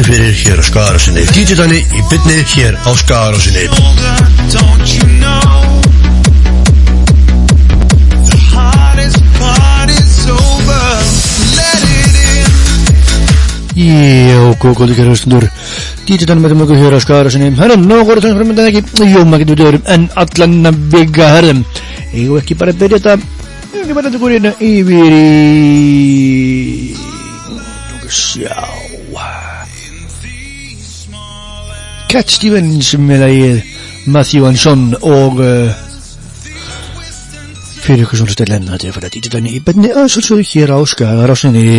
Bjarti fyrir hér á skagarásinni DJ Danni í bytni hér á skagarásinni Jó, góð, góð, ekki hlustundur. DJ Danni með mjög hér á skagarásinni Herðum, ná, góður tónum frum en það ekki? Jó, maður getur við dögurum en allan að byggja herðum Ég og ekki bara byrja þetta? Ég ekki bara þetta góður hérna yfir í... Sjá. Cat Stevens með lægið Matthew and Son og uh, fyrir ykkur svona stöðlenn að þetta er fyrir að dýta þannig í benni að svolsögur hér á skæðarásninni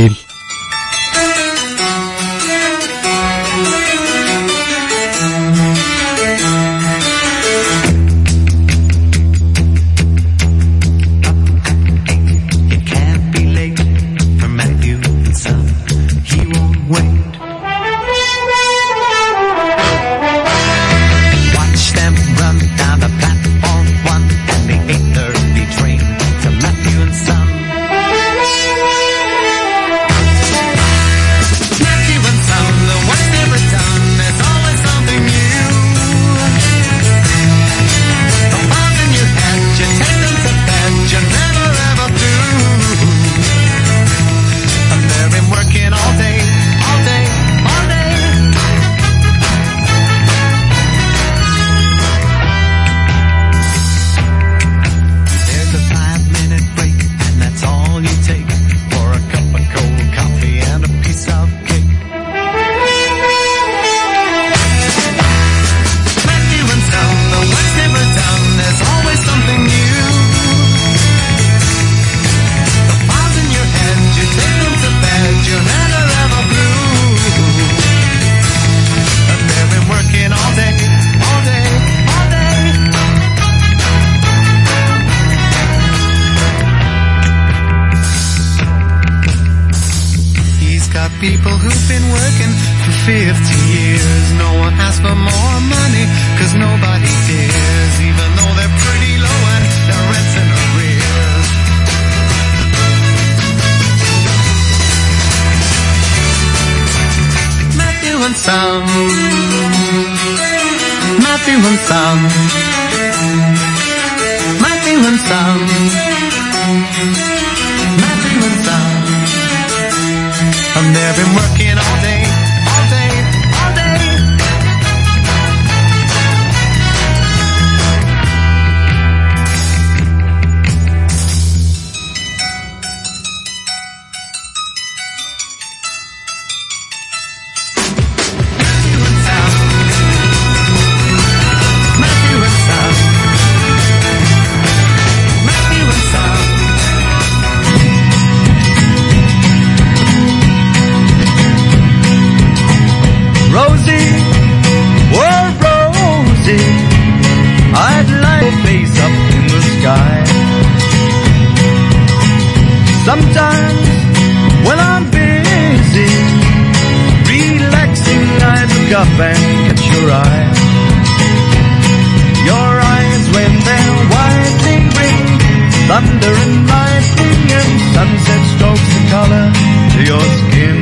thunder and lightning and sunset strokes the color to your skin.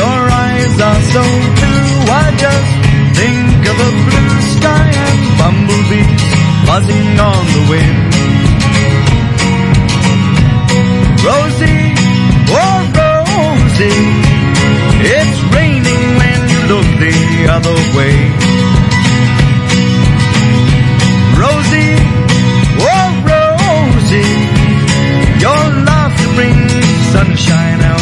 Your eyes are so blue, I just think of a blue sky and bumblebees buzzing on the wind. Rosie, oh Rosie, it's raining when you look the other way. I out.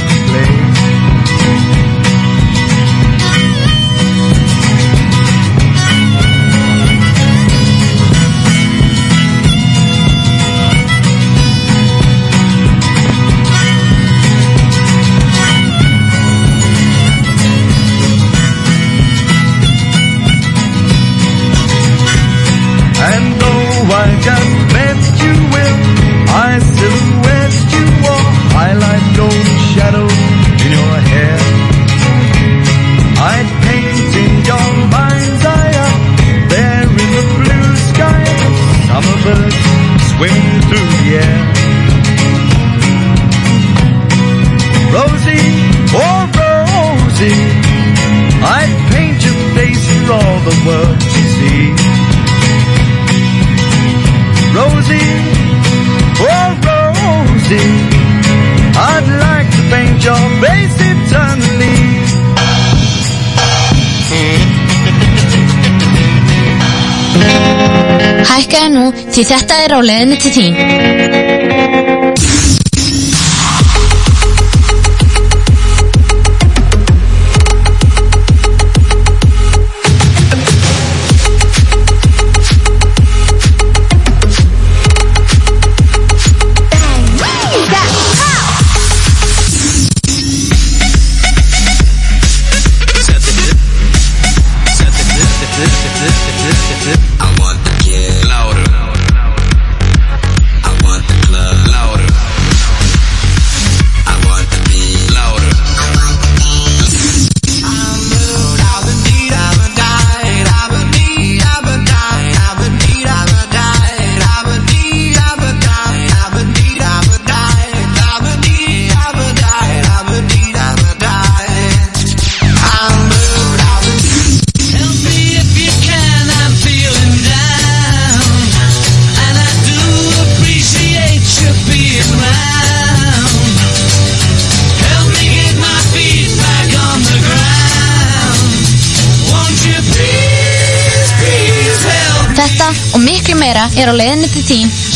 Nú því þetta er á leiðinni til þín.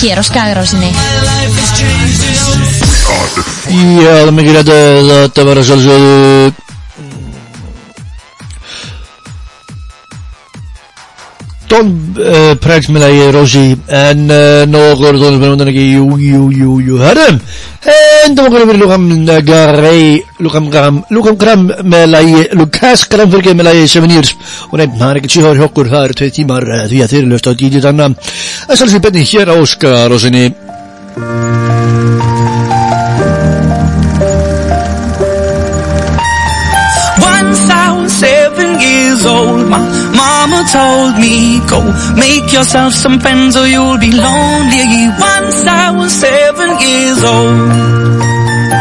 Hér á Skagarásinni. Já, það er mikið rétt að þetta var að sjálfsögðu uh, Prex með lagi Rosi en uh, nokkur tónlismenn undan ekki. Jú, jú, jú, jú, herrum endum okkur yfir Lukam Garey Lukam Gram, Lukam Gram með lagi Lukas Gram fyrir með lagi Seven Years. Og nefn, það er ekki tíu hjá okkur það eru tvei tímar uh, því að þeir eru löst á DJ Danna á Skarosinni Once I was seven years old, my mama told me, go make yourself some friends or you'll be lonely. Once I was seven years old.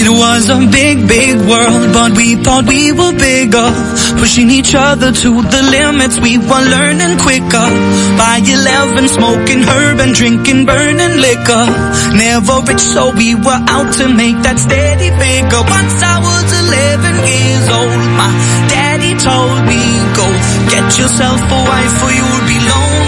It was a big, big world, but we thought we were bigger. Pushing each other to the limits, we were learning quicker. By 11, smoking herb and drinking burning liquor. Never rich, so we were out to make that steady figure. Once I was 11 years old, my daddy told me, go get yourself a wife or you'll be lonely.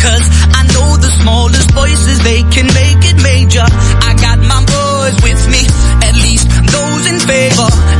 Cause I know the smallest voices, they can make it major. I got my boys with me, at least those in favor.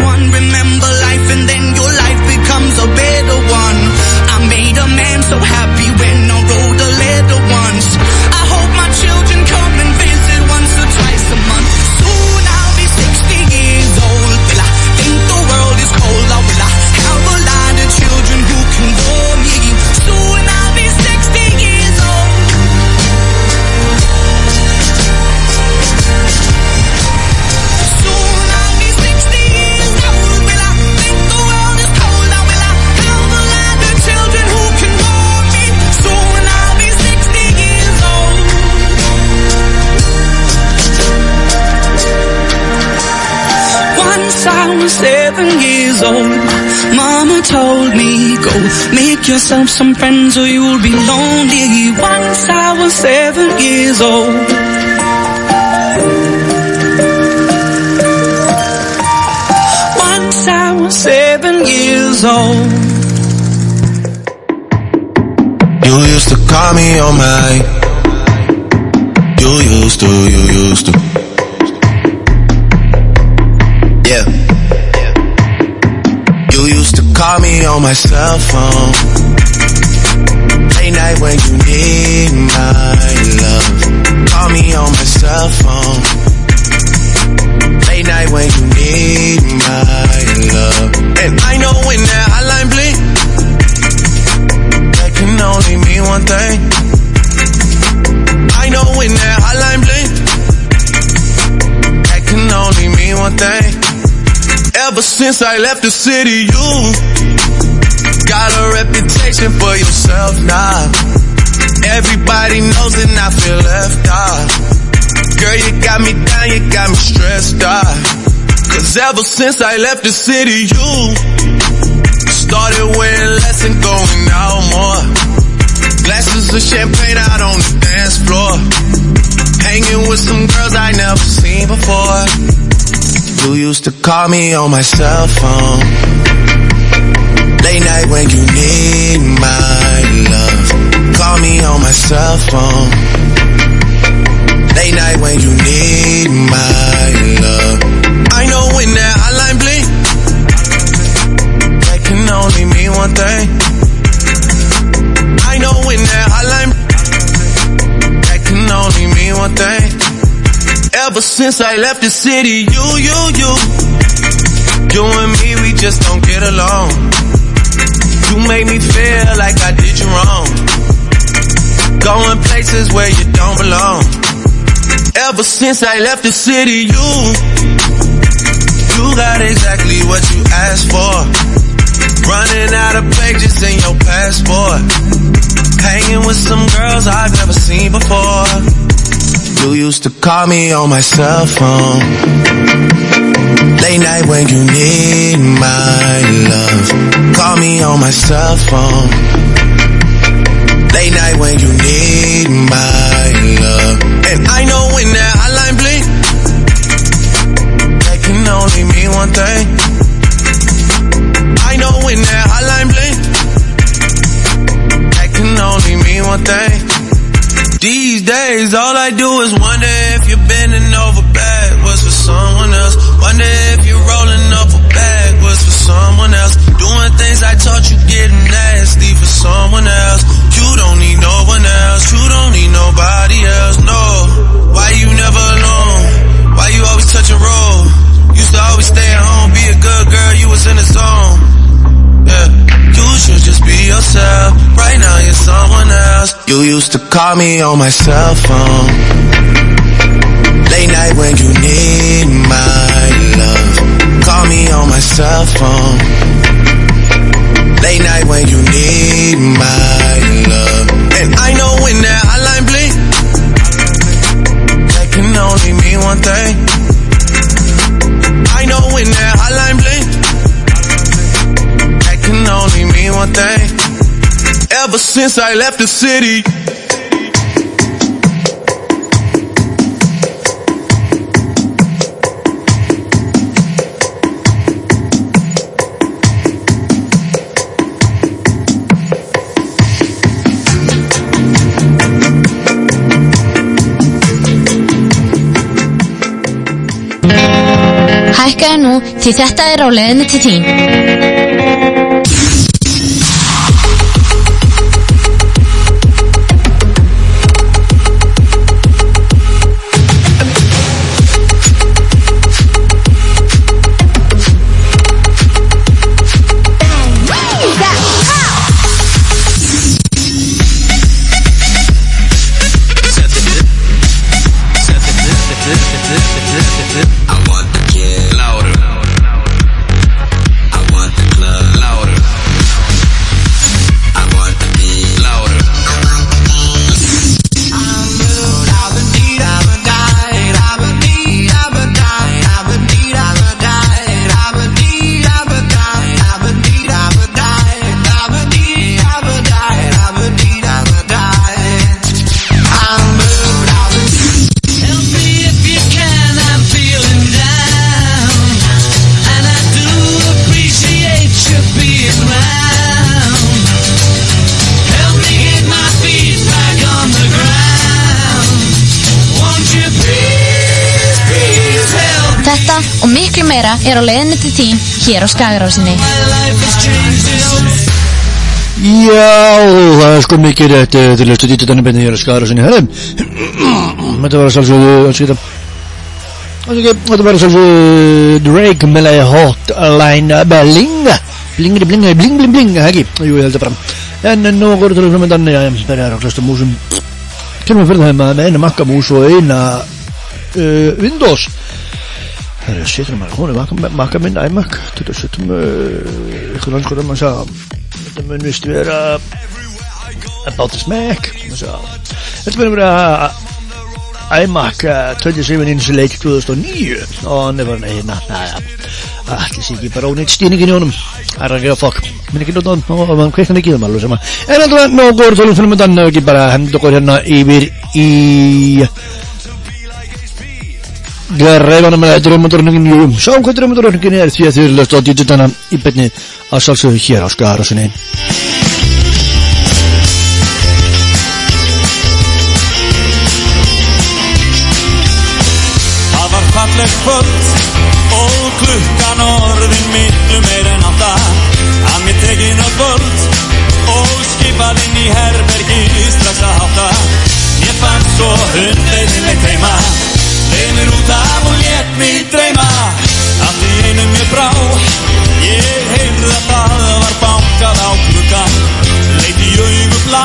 61. Remember life and then your life becomes a better one. I made a man so happy seven years old, Mama told me, go make yourself some friends or you'll be lonely. Once I was seven years old. Once I was seven years old. You used to call me on my. You used to, you used to. On my cell phone. Late night when you need my love. Call me on my cell phone. Late night when you need my love. And I know when that hotline blink that can only mean one thing. I know when that hotline blink, that can only mean one thing. Ever since I left the city, you for yourself now. Everybody knows and I feel left out. Girl, you got me down, you got me stressed out. Cause ever since I left the city, you Started wearing less and going out more. Glasses of champagne out on the dance floor. Hanging with some girls I never seen before. You used to call me on my cell phone. Late night when you need my love. Call me on my cell phone. Late night when you need my love. I know when that hotline blink that can only mean one thing. I know when that hotline that can only mean one thing. Ever since I left the city, you, you, you, you and me, we just don't get along. You made me feel like I did you wrong. Going places where you don't belong. Ever since I left the city, you, you got exactly what you asked for. Running out of pages in your passport. Hanging with some girls I've never seen before. You used to call me on my cell phone. Late night when you need my love. Call me on my cell phone. Late night when you need my love. And I know when that hotline blink, that can only mean one thing. I know when that hotline blink, that can only mean one thing. These days, all I do is wonder if you're bending over Wonder if you're rolling up a backwards for someone else. Doing things I taught you getting nasty for someone else. You don't need no one else. You don't need nobody else. No. Why you never alone? Why you always touch a roll? Used to always stay at home, be a good girl. You was in the zone. Yeah. You should just be yourself. Right now you're someone else. You used to call me on my cell phone. Late night when you need my love. Call me on my cell phone. Late night when you need my love. And I know when that hotline blink, that can only mean one thing. I know when that hotline blink, that can only mean one thing. Ever since I left the city. Hækkaðu nú því þetta er á leiðinni til þín. Er á leiðinni til þín hér á Skagarásinni. Já, það er sko mikið rétt eh, til að stundið þannig beinni hér að skara sinni herðum. Þetta var að sjálfsögðu, að skita. Þetta var að sjálfsögðu Drake með lagi Hotline Bling. Blingri blingi, bling bling bling, ekki? Jú, ég held það fram. En nú voru til að framöndan, já, það er að klasta músum. Kjörnum fyrir það með eina makkamús og eina uh, Windows. Sétum, uh, ykkur landskur um að sagða, þetta mun vist vera about smack, að sagða, þetta mun vera iMac uh, 27 inch late 2009 og bara neina, næja, allir sé ekki bara óneitt stýningin í honum, það er að gera fokk, minn ekki nóttan og mann kveikna ekki þeim alveg sama, en alltaf nógur tólum fyrir myndan, ekki bara hend okkur hérna yfir í Greifanum með drömmadrönningin, jú, sjáum hvað drömmadrönningin er því að þið eru löst á digitana í beinni að sjálfsögðu hér á skarasinni. Það var fallegt kvöld og klukkan orðin miklu meir en átta að mér tekin á völd og skipað inn í herbergi strax að hátta. Ég fann svo hundleiðinlegt heima mér út af og létt mig dreyma. Allt í einu mér brá ég heyrði að það var bankað á klukkan leit í augu blá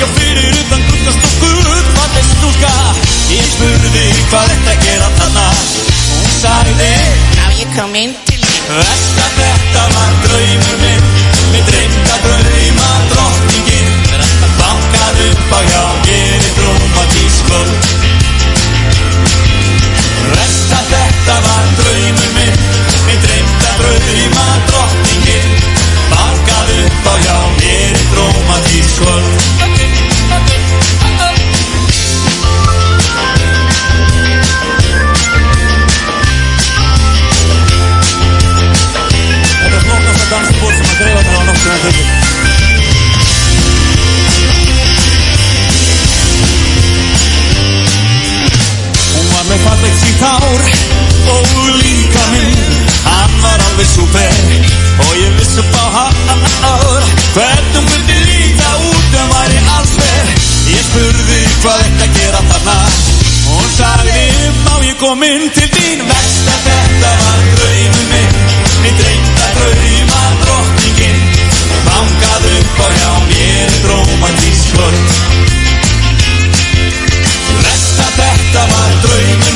já fyrir utan glukkan stóð er stúlka. Ég spurði hvað þetta gera þarna? Hún sagði Now you come in þetta var alveg súper og ég vissi upp á hár. Hvernig myndi líta út en væri alls ver. Ég spurði hvað þetta gera þarna. Hún sagði má ég kom inn til þín? Vest að þetta var draumur minn. Mér dreymt að drauma drottningin Bankað upp á hjá mér drómatískvöld Vest að þetta var draumur minn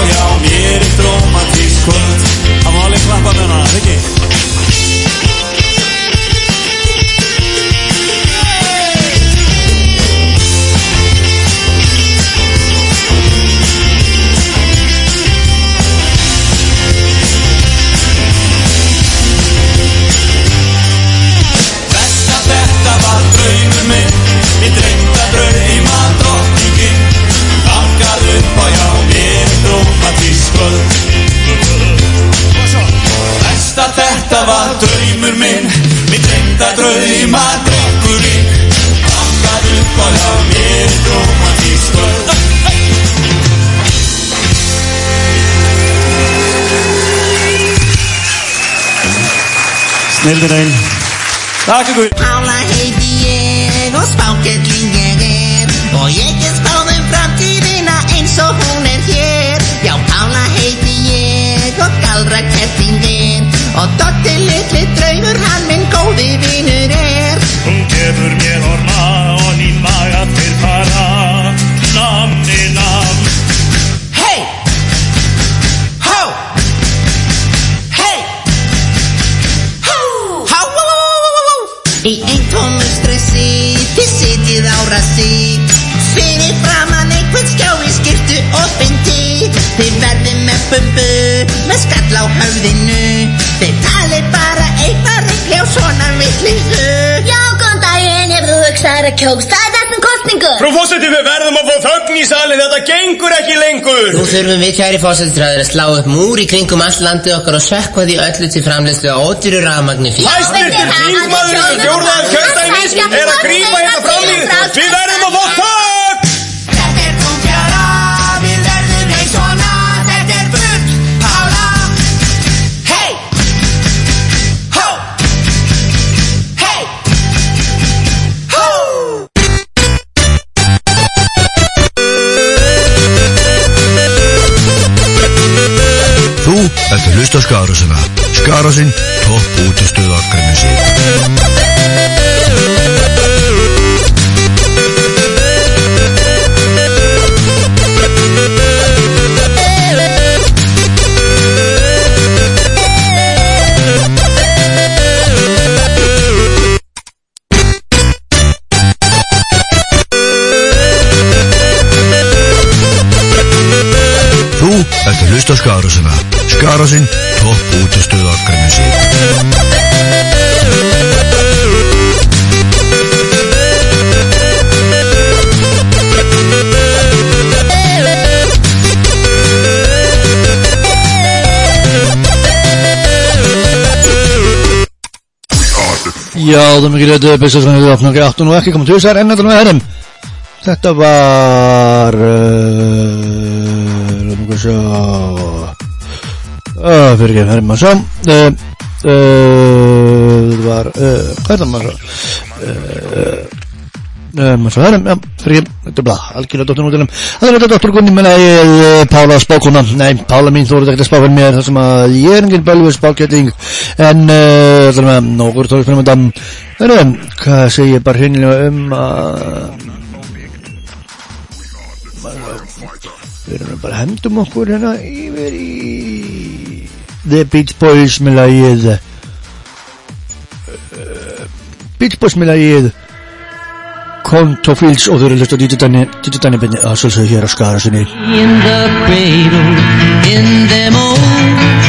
Bankað upp á hjá mér drómatískvöld Það má alveg klappa með hana, ekki? Snildur einn Takk ykkur Pála heiti ég og spákelling ég er Og ég get spáð um framtíðina eins og hún er hér. Já, Pála heiti ég og galdra keppingin Og Dotti litli draumur hann minn góði vinur er. Hún gefur mér orma og í maga til fara. Namni bumbu með skall á höfðinu Þið talið bara eitthvað regli á svona vittlísu Já, góðan daginn, hefur þú hugsað þér að kjósa þessum kostningu? Frú fósiti, við verðum að fá þögn í salin, þetta gengur ekki lengur. Nú þurfum við kæri fósættistræður að slá upp múr í kringum all landið okkar og sökva því öllu til framleiðslu á ódýru rafmagni fyrir. Hæstvirtur þingmaður fjórðað kjördæmis er að grípa hérna fram í. Við verðum að Skarásina Skarásinn, topp útastöð Akranesi. Þú ert að hlusta Skarásina Skarásinn, Já, er mikið byrstu svona við opnum ekki og ekki komið til þessar enn með herrum Þetta var Lóðum við sjá. Uh, Fyrir ekki herrum að sjá. Uh, uh, Þetta var uh, Hvað er það maður uh, uh, maður svo herrum, já, fyrir ekki Þetta er blá, algjörlega dóttur nútilum Það er þetta dóttur Gunni minna ég uh, Pála spákona. Nei, Pála mín þú voruð ekkert að spá fyrir mér þar sem að ég er engin bölvið spákjöting En uh, það er með nokkur tók fyrir myndan En um, hvað segir ég bara hreinlega um að Við erum bara hendum okkur hérna yfir í The Beach Boys með lagið uh, Beach Boys með lagið Konto Fields og þau eru hlusta Danni byrni að svolsögðu hér á skara sinni in the cradle in them old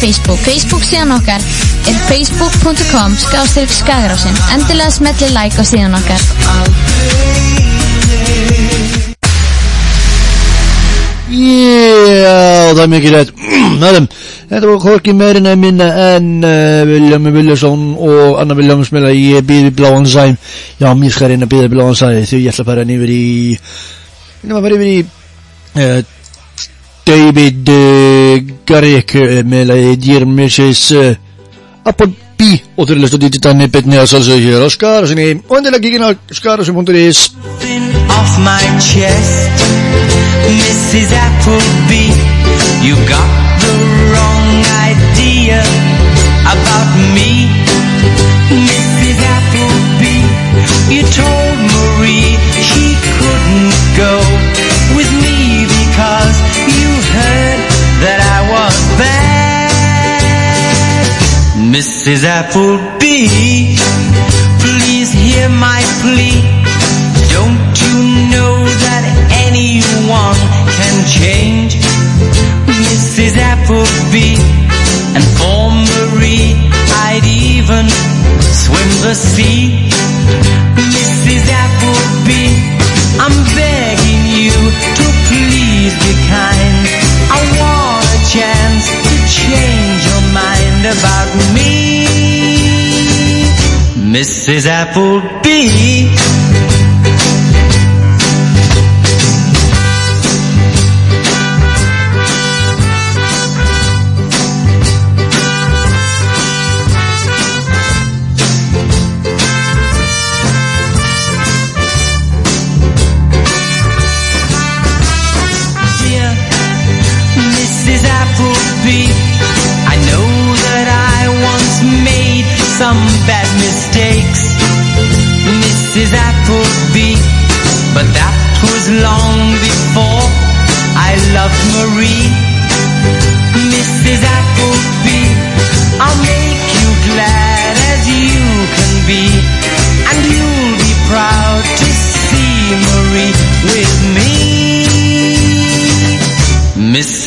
Facebook. Facebook síðan okkar er facebook.com skástrík Skagarásin. Endilega smelli like á síðan okkar. Já, það er Næðum, Þetta var hvorki meirinn að minna en uh, William Williamson og Anna að ég býði bláan sæm Já, mér skal reyna að býða bláan sæm því ég ætla að fara nýfur í ég ætla að fara yfir í uh, David uh, Garrick uh, með að Dear Mrs. Uh, Appleby og þú er að lesta dítið þannig betni að salsa hér á Skarasinni og endilega kíkin á skarasin.is off my chest. Mrs. Appleby, you got the wrong idea about me. Mrs. Appleby, you told Marie Mrs. Appleby, please hear my plea. Don't you know that anyone can change? Mrs. Appleby and for Marie I'd even swim the sea. Mrs. Appleby, I'm begging you to please be kind. I want a chance mind about me. Mrs. Appleby.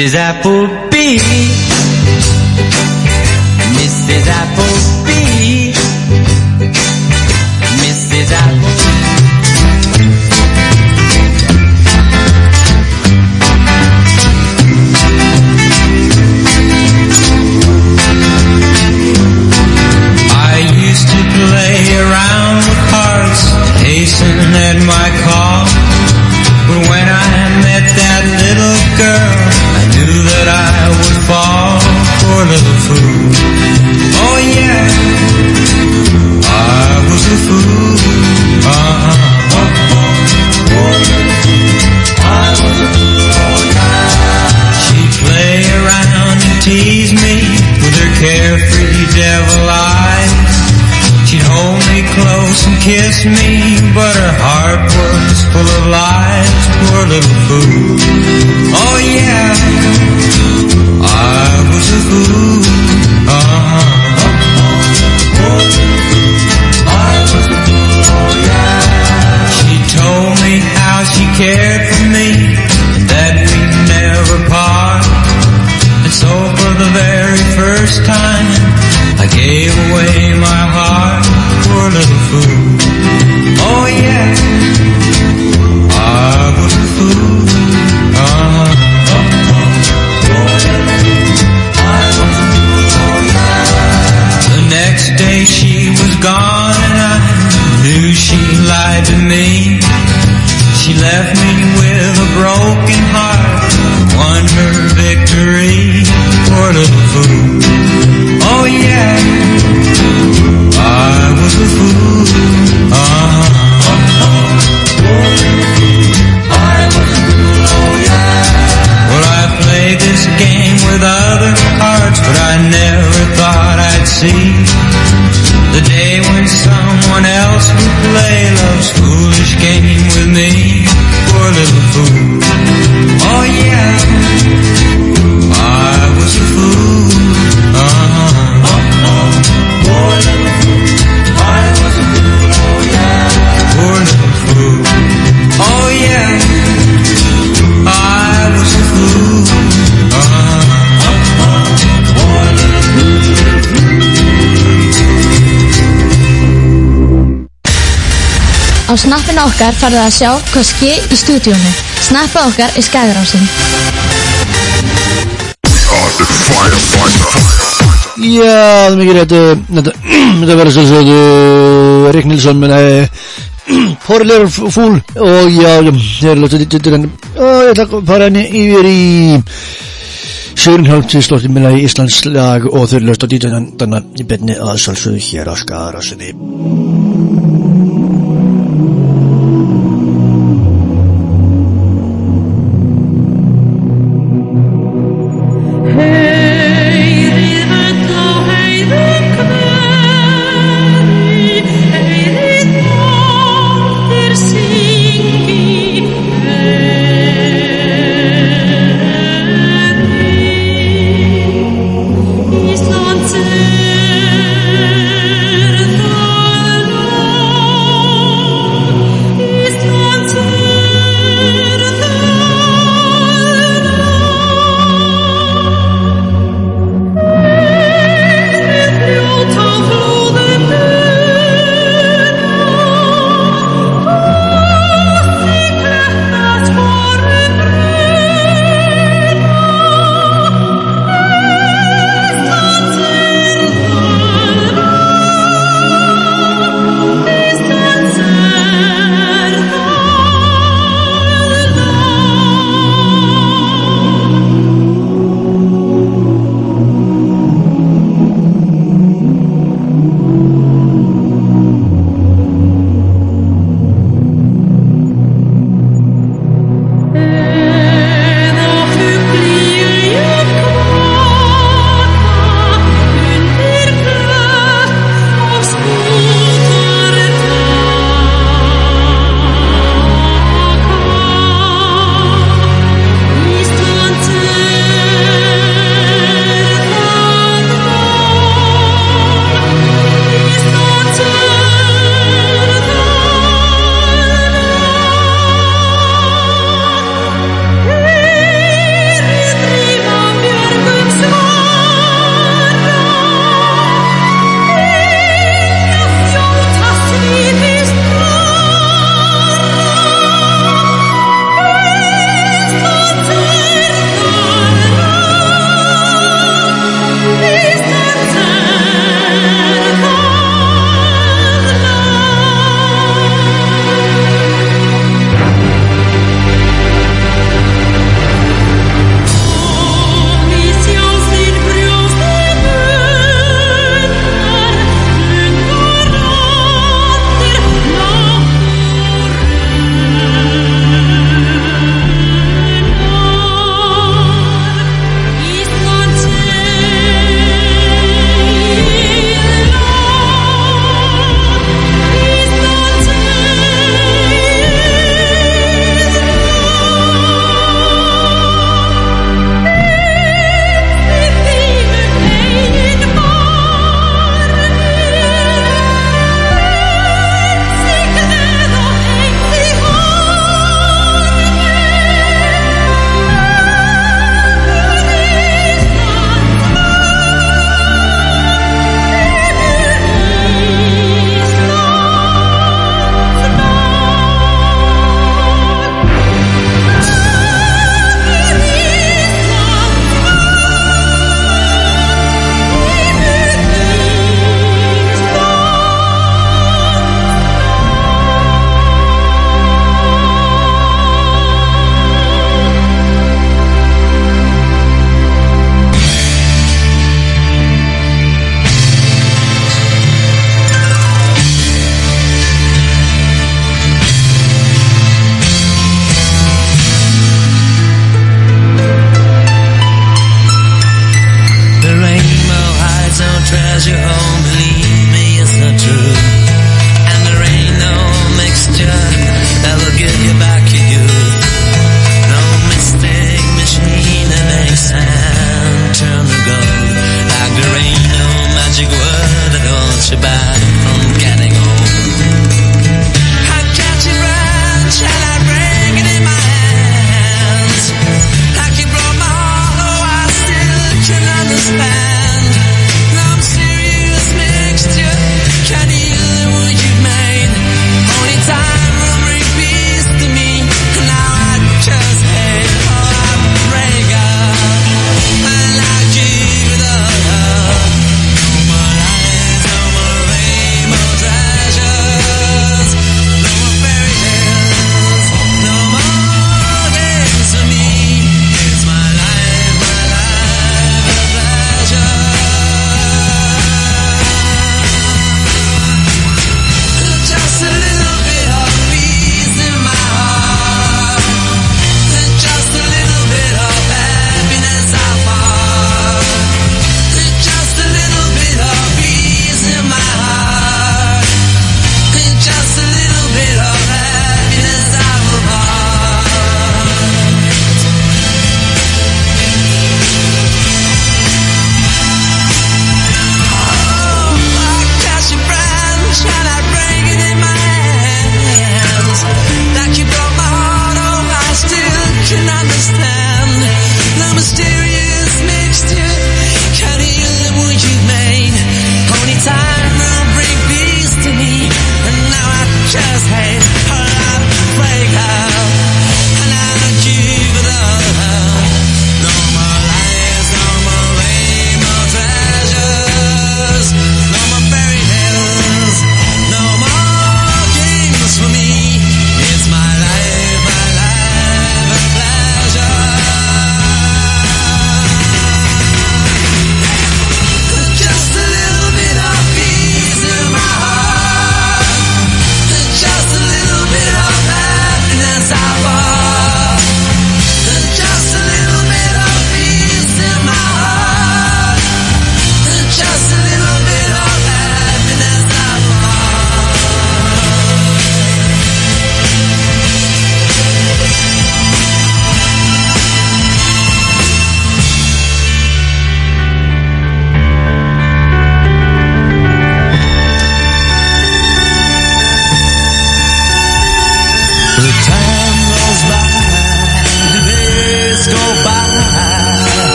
Mrs. Á snappinu okkar farið að sjá hvað ske í stúdíónu. Snappið okkar er skagarásin. Já, það mikið rétt uh, Þetta, verður svo svo uh, Rick Nilsson menn að Poor Little Fool og já, ég er lótið þetta en og ég ætla að fara henni yfir í Sjörinhjálp til slóttin minna í Íslands lag og þau löst á dítjöndan þannig í betni að sjálfsögðu hér á skarasinni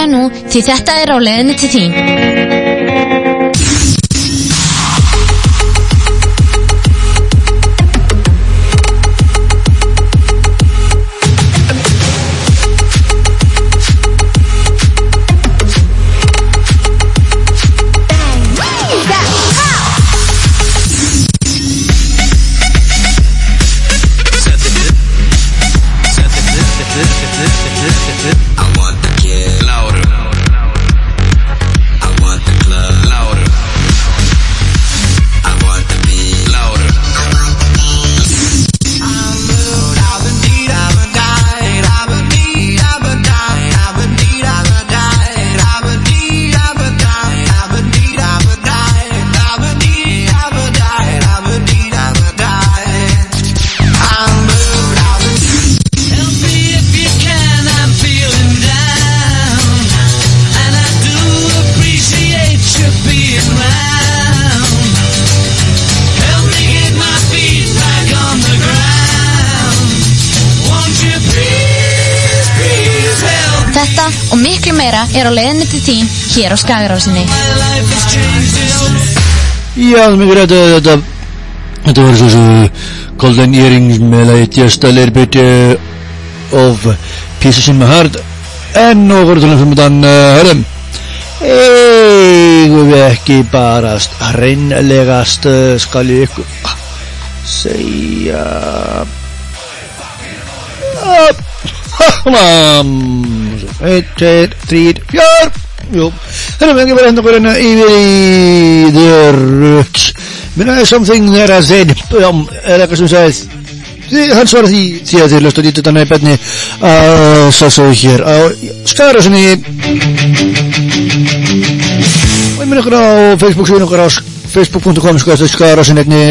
Hækkaðu nú því þetta er á leiðinni til þín. Hér á Skagarásinni. Já, það er mikið rætt að þetta Þetta var svo svo Golden Earrings með lagi Just a little bit uh, of Pieces in my heart. En nú voru talað fyrir uh, hörðum. Eigum við ekki barast Reynlegast skal ég ykkur segja. Eitt, tveir, þrýr, fjör Þannig yfir í The Roots. Minna er something there I said um, er sem sagði Þi- hann svarar því því að þið löstu að dýta þetta næbenni að sassu hér á Skarasinni og ég minn okkur á Facebook síðan okkur á facebook.com skarasin einni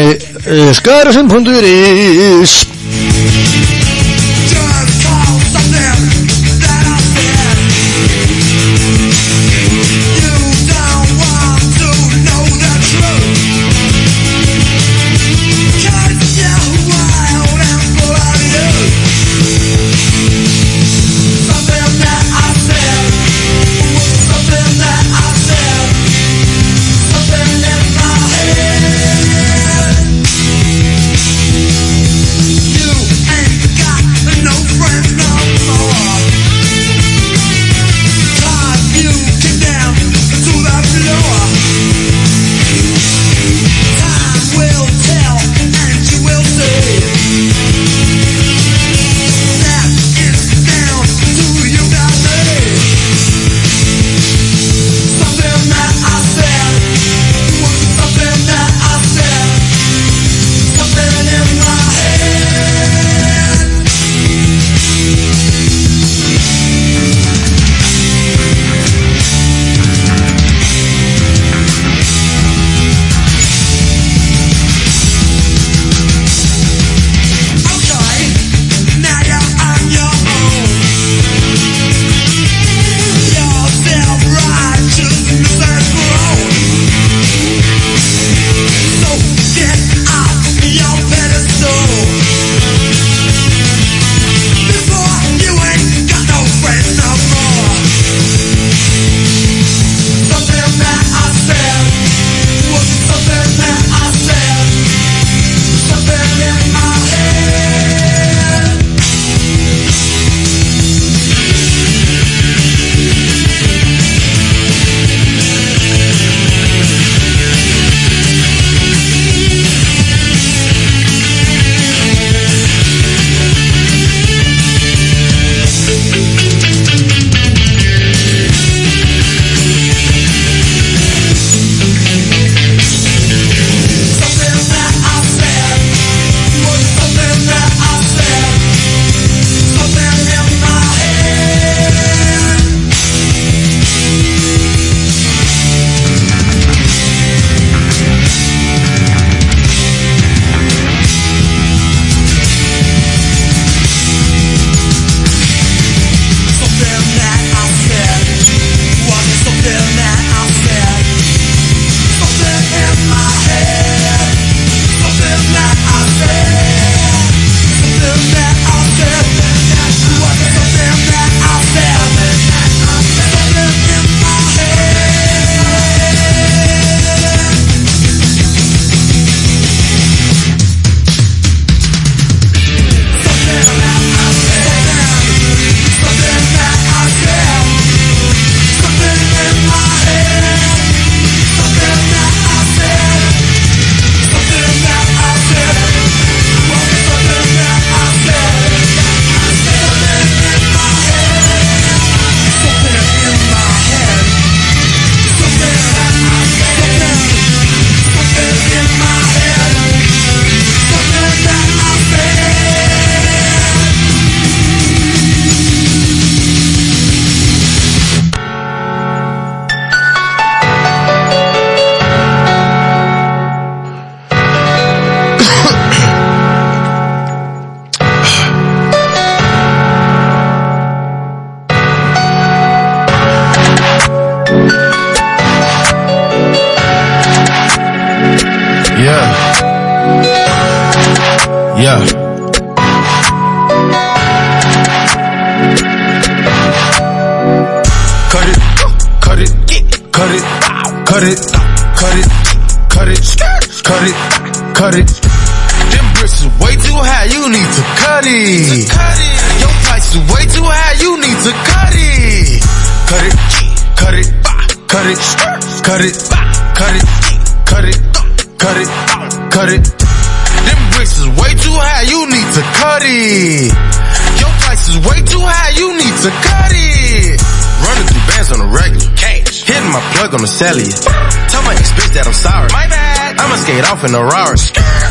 bad. Off in a Rari.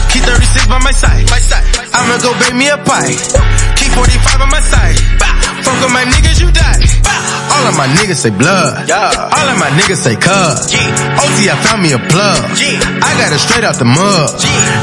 Key 36 by my side. I'ma go bake me a pie. Key 45 on my side. Fuck with my niggas, my niggas say blood. All of my niggas say cuz. OT, I found me a plug. I got it straight out the mud.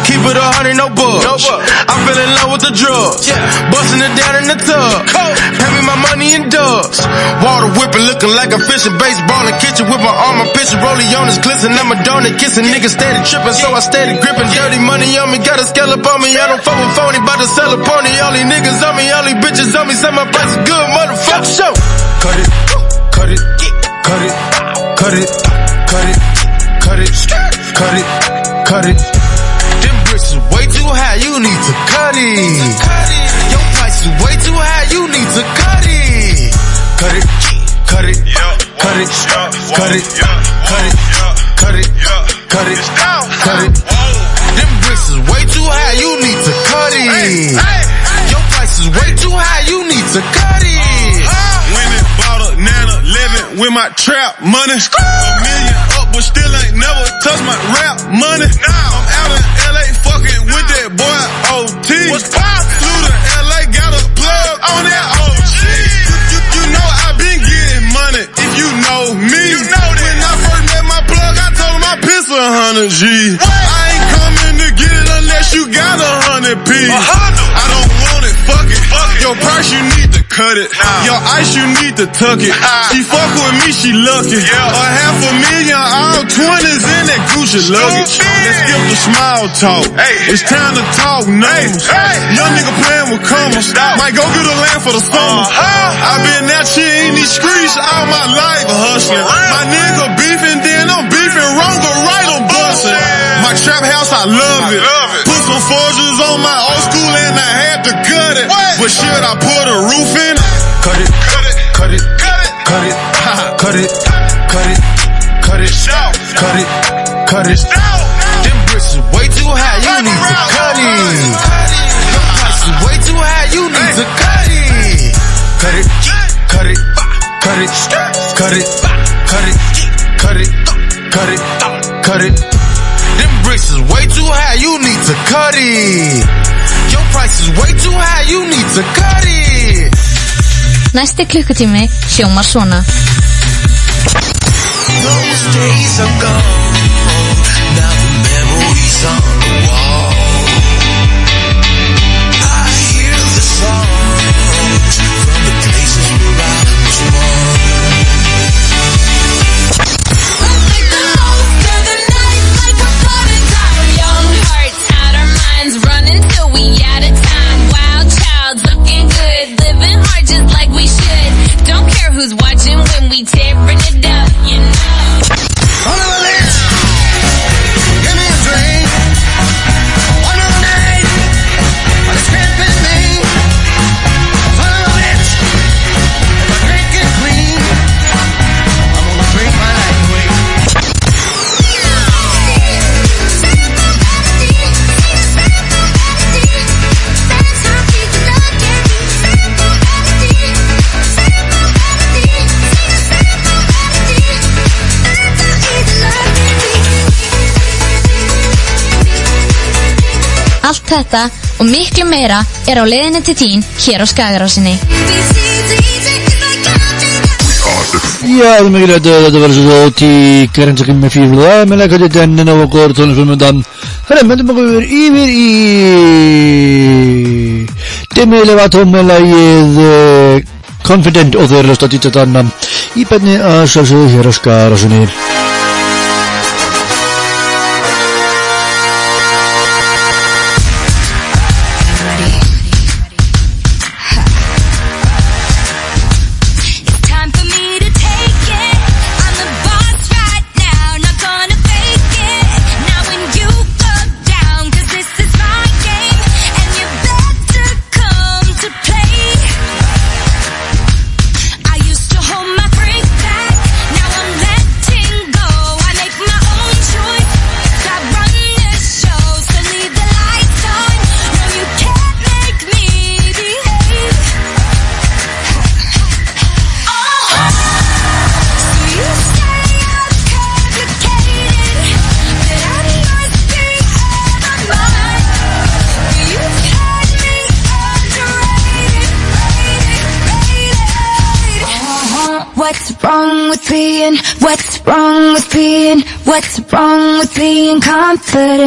Keep it a hundred, no bugs. I fell in love with the drugs. Busting it down in the tub. Pay me my money in dubs. Water whipping, looking like a fish in baseball in kitchen with my arm, my picture rolling on his glisten. I'm a donut kissing niggas steady tripping, so I steady gripping. Dirty money on me, got a scallop on me. I don't fuck with phony, bout to sell a pony. All these niggas on me, all these bitches on me. Say my price is good, motherfucker. Show. Cut it, cut it, cut it, cut it, cut it, cut it, cut it, cut it. Them bricks is way too high, you need to cut it. Your price is way too high, you need to cut it. Cut it, cut it, cut it, cut it, cut it, cut it, cut it, cut it. My trap money. A million up, but still ain't never touched my rap money. Now I'm out in LA fucking with that boy OT. What's Flew to LA, got a plug on that OG. You, you, you know I been getting money. If you know me, you know that. When I first met my plug, I told him I piss a hundred G. I ain't coming to get it unless you got a hundred P. I don't want it, fuck it. Your price, you need cut it. Your ice, you need to tuck it. She fuck with me, she lucky. A half a million, all twenties in that Gucci luggage. Let's skip the smile talk. It's time to talk numbers. Young nigga playing with commas. Might go get a land for the summer. I've been out here in these streets all my life hustling. My nigga beefing, then I'm beefing wrong or right, I'm busting. My trap house, I love it. Put some forges on my old school and I had to cut it. But should I put a roof in it? Cut it, cut it, cut it, cut it, cut it, cut it, cut it, cut it, cut it, cut it. Them bricks is way too high, you need to cut it. Price is way too high, you need to cut it. Cut it, cut it, cut it, cut it, cut it, cut it, cut it, cut it. It. Your price is way too high, you need to cut it. Næsti klukkutími hljómar svona. Those days are gone. Allt þetta og miklu meira er á leiðinni til tín hér á Skagarásinni. Já, það er mikið rætt að þetta var svo gótt í Grensakinn með fífluða, með leikandi dennin og okkur tónlefumöndan. Það er meðum okkur yfir í Demiðileg Atómmelægið eh, Confident og þau eru löst að dýta þannan í benni að sjálfsögðu hér á Skagarásinni.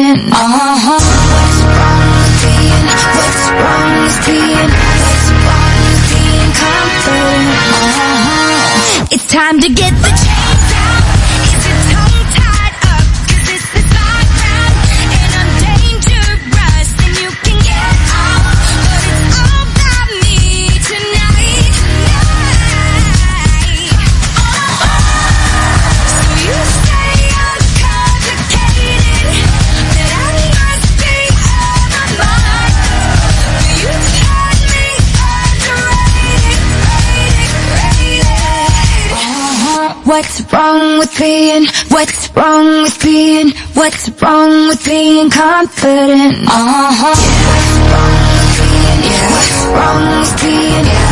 it on. What's wrong with being confident? Uh-huh. Yeah. What's wrong with being, yeah.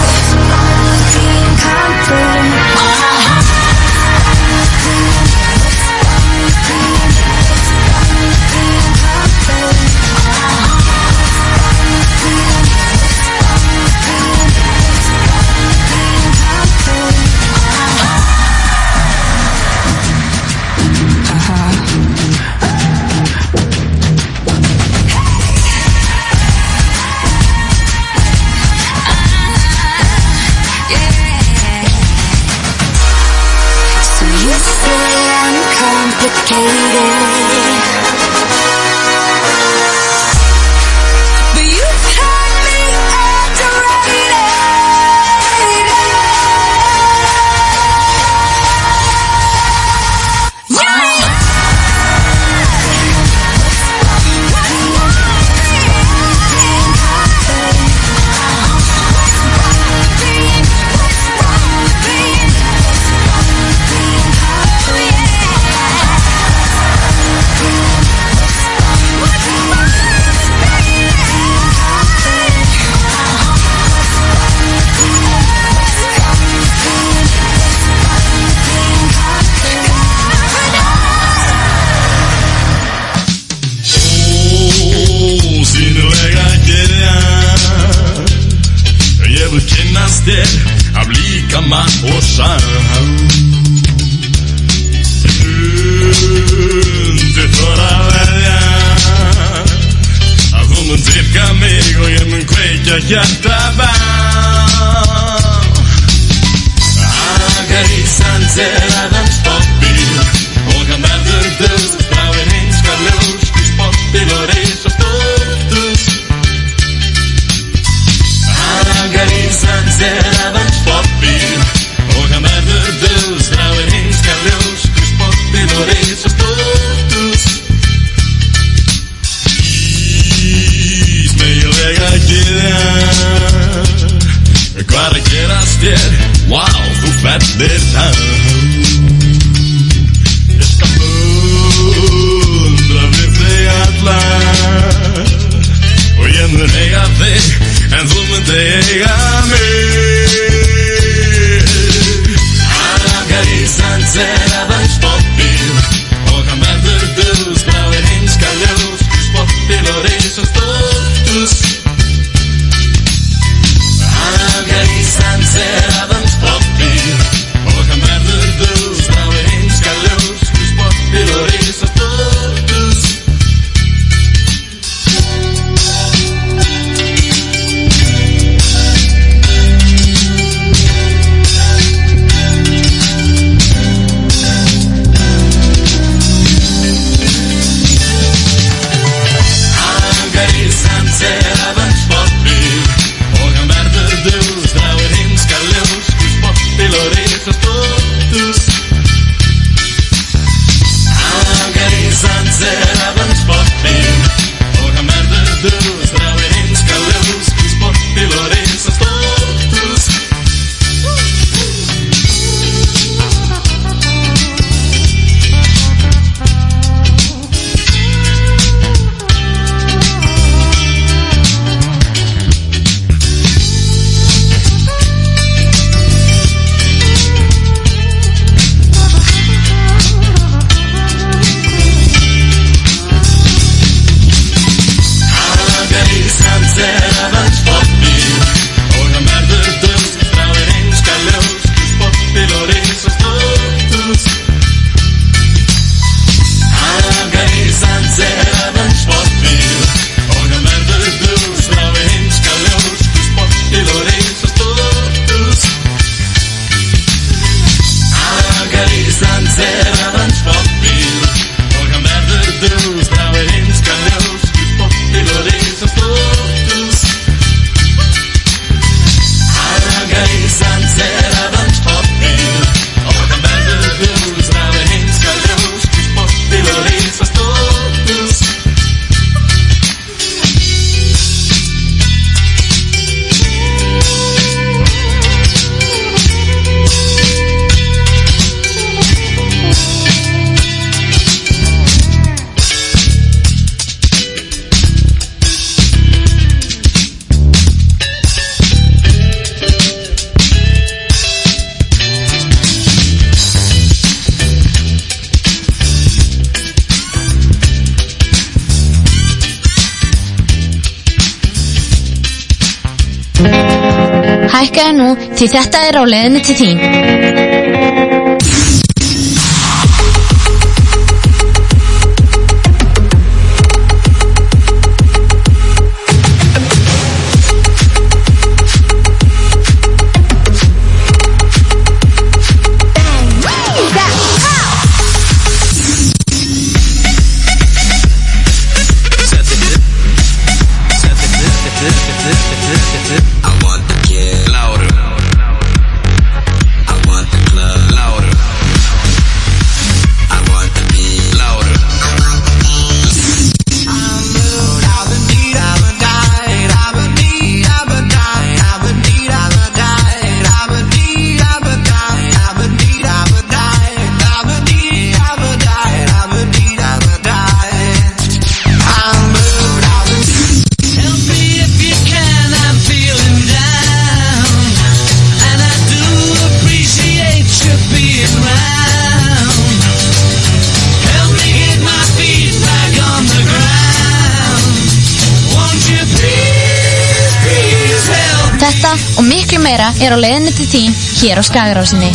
Því þetta er á leiðinni til þín. Hér á Skagarásinni.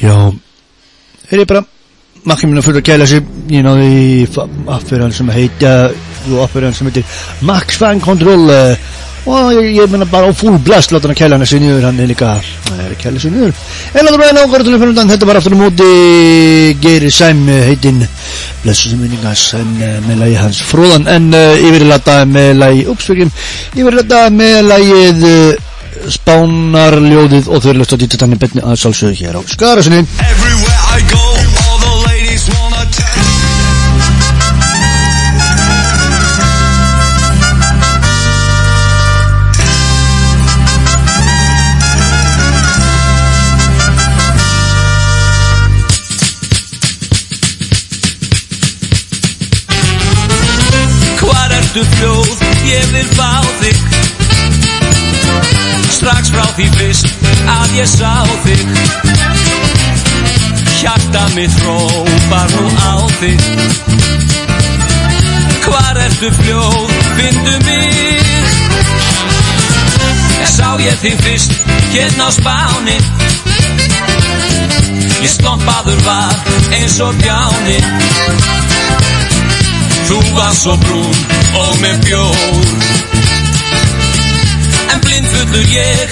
Já, er ég bara makki minna fyrir að kæla you know, í affyrir sem heita og affyrir sem heitir Max Fan Control uh, og ég, ég menna bara á full blast láta hann að kæla hann sig niður hann er líka hann er að kæla sig niður. En að það ræða nákvæmlega til að fyrir undan þetta var aftur á móti Geiri Sæm uh, heitinn blessu sem vinningas en uh, með lagi hans fróðan en uh, yfirlata með lagi uppsvegjum yfirlata með lagið uh, Spánarljóðið og þau eru löst að dýta þannig betni að sálsöðu hér á Skarasinni því fyrst að ég sá þig. Hjarta mitt hrópar nú á þig. Hvar ertu fljóð, findu mig? Sá ég þig fyrst, hérna á spáni. Ég slompaður var eins og bjáni. Þú var svo brún og með bjór En blindfullur ég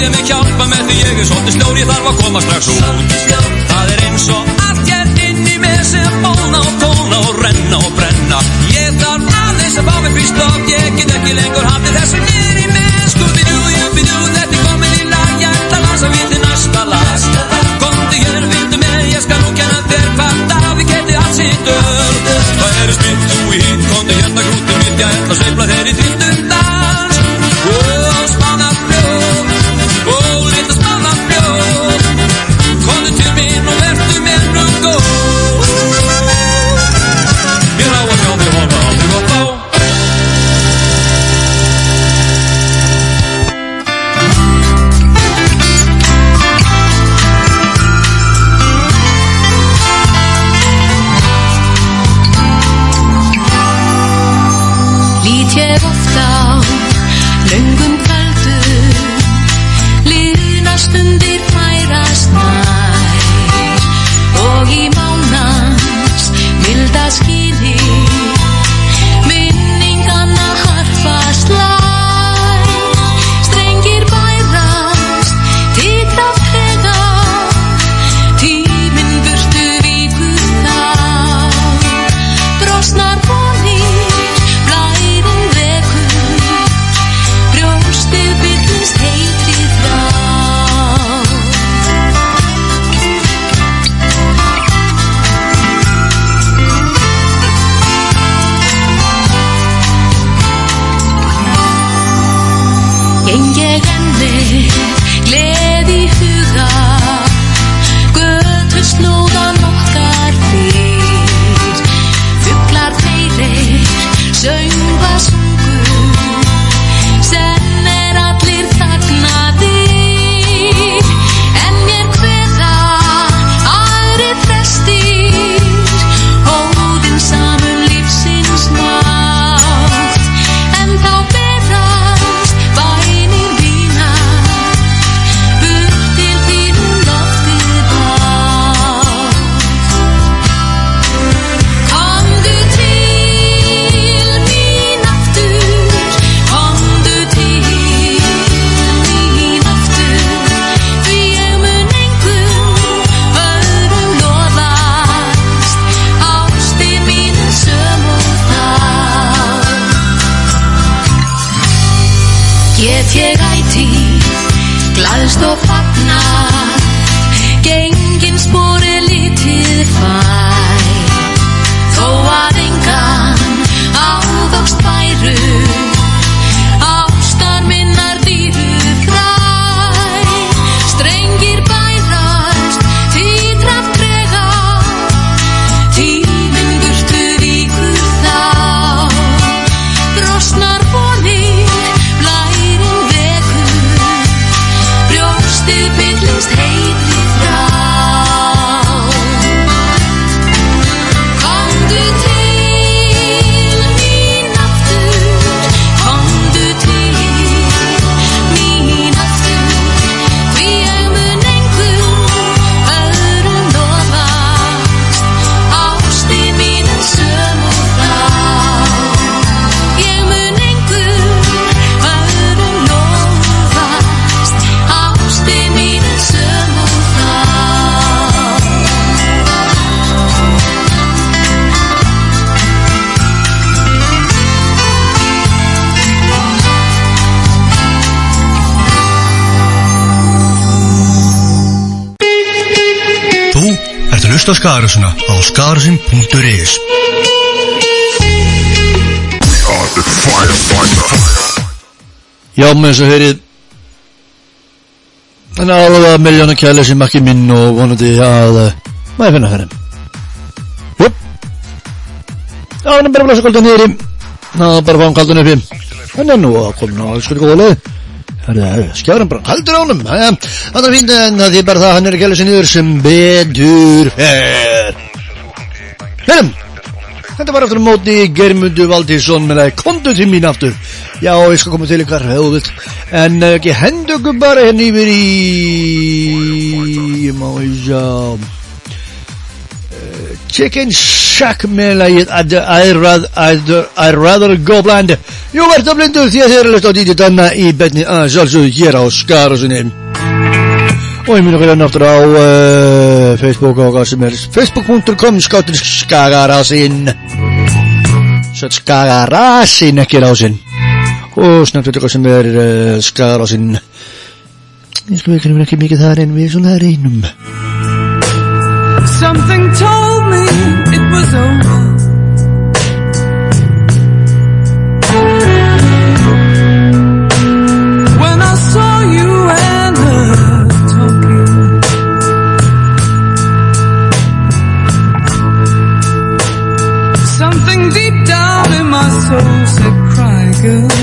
stýðja mig hjálpa með því ég er svolítið slór, ég þarf að koma strax út hlusta á Skagarásuna á skagarasin.is Já, með þess að Þannig að alveg að miljónu kæli sem ekki minn og vonandi að uh, maður finna fyrir Jú Já, hann er bara að blessa kaldan niður í Ná, bara að fá hann kaldan upp í. Hann er nú að koma á alls fyrir góða leið Skjáðan bara. Kaldur á honum. Jæja, Það er fínt en það er bara það að hann er að kæli sig niður sem betur fer. Hérna Þetta var aftur á móti Germundu Valdísson með það kondu til mín aftur. Já, ég skal koma til ykkar höfðut En ekki hendu okkur bara henni yfir í Ég má ég sjá Chicken Shack með lagið I'd, I'd, rather, I'd, I'd rather go blind. Jú, verður blindur því að eru að hlusta á DJ Danna í betni að sjálfsögðu hér á Skarasunni Og ég minn okkur enn aftur á uh, Facebook og hvað sem er Facebook.com skáttur skagarásinn Svo skagarásinn ekki rásinn Og snart veitur hvað sem er uh, skagarásinn Ég skal ekki ekki mikið þar en við svona reynum Something told me it was over. When I saw you and her talking, something deep down in my soul said, "Cry, girl."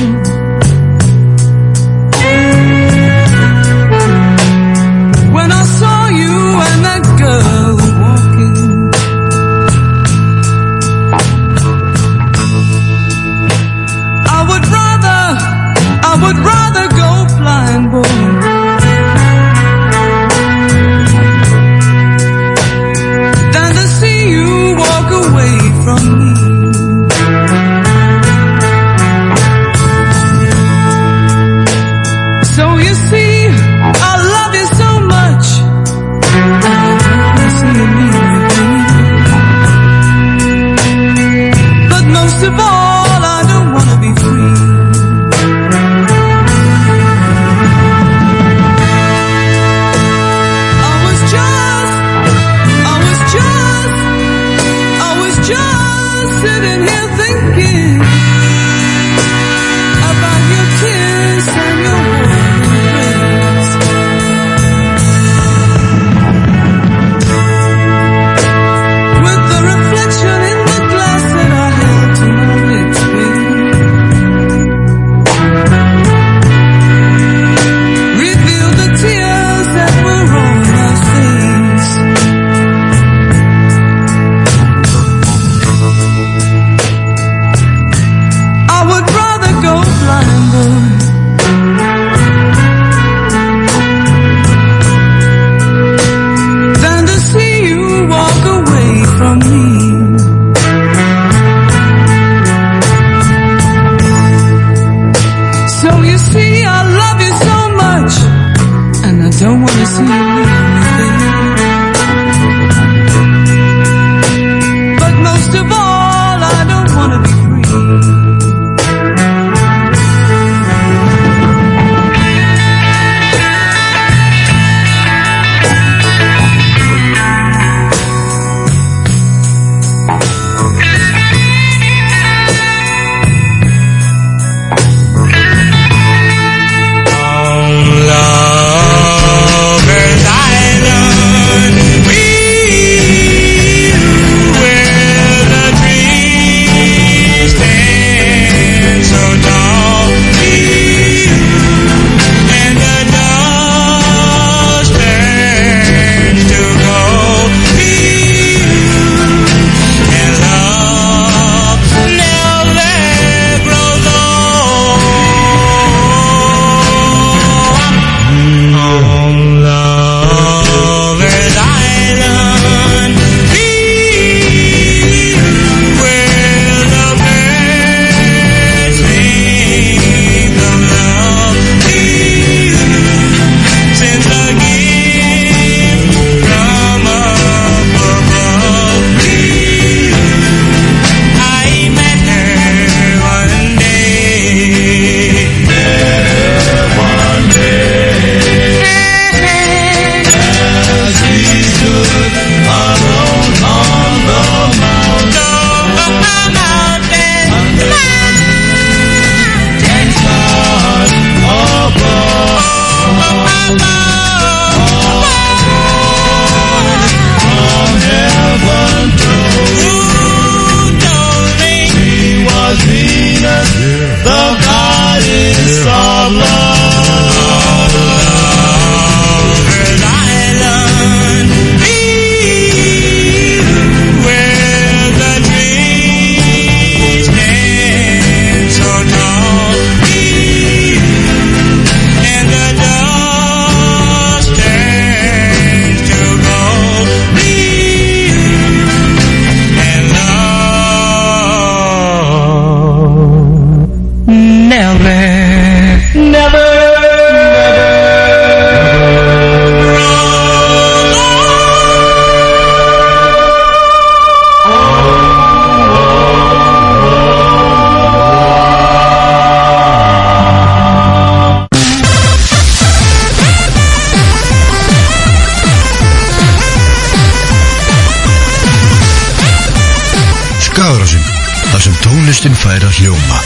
Tónlistin fær að hljóma.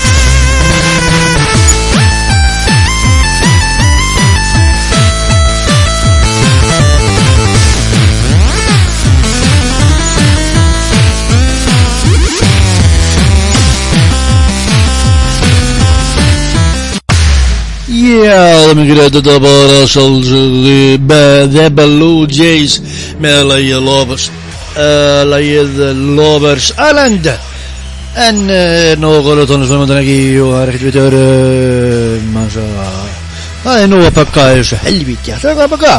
Já, það mikið rætt þetta bara sjálfsögðu með The Blue Jays með lagið Lovers uh, lagið Lovers Island en uh, nokkuð tónlistunum ekki og það er ekkert vitur uh, mansa, það er nú að pakka þessu helvíti það er hvað að pakka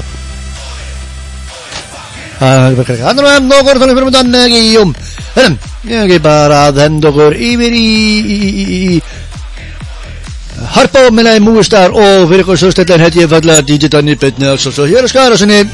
það er pakka það er nokkuð tónlistunum ekki um Hörnum, ég er bara að henda okkur yfir í, Harpa og minnaði Múistar og fyrir ykkur sjóðstættan hætti ég fallega DJ Byrni altså svo hér er skara sinni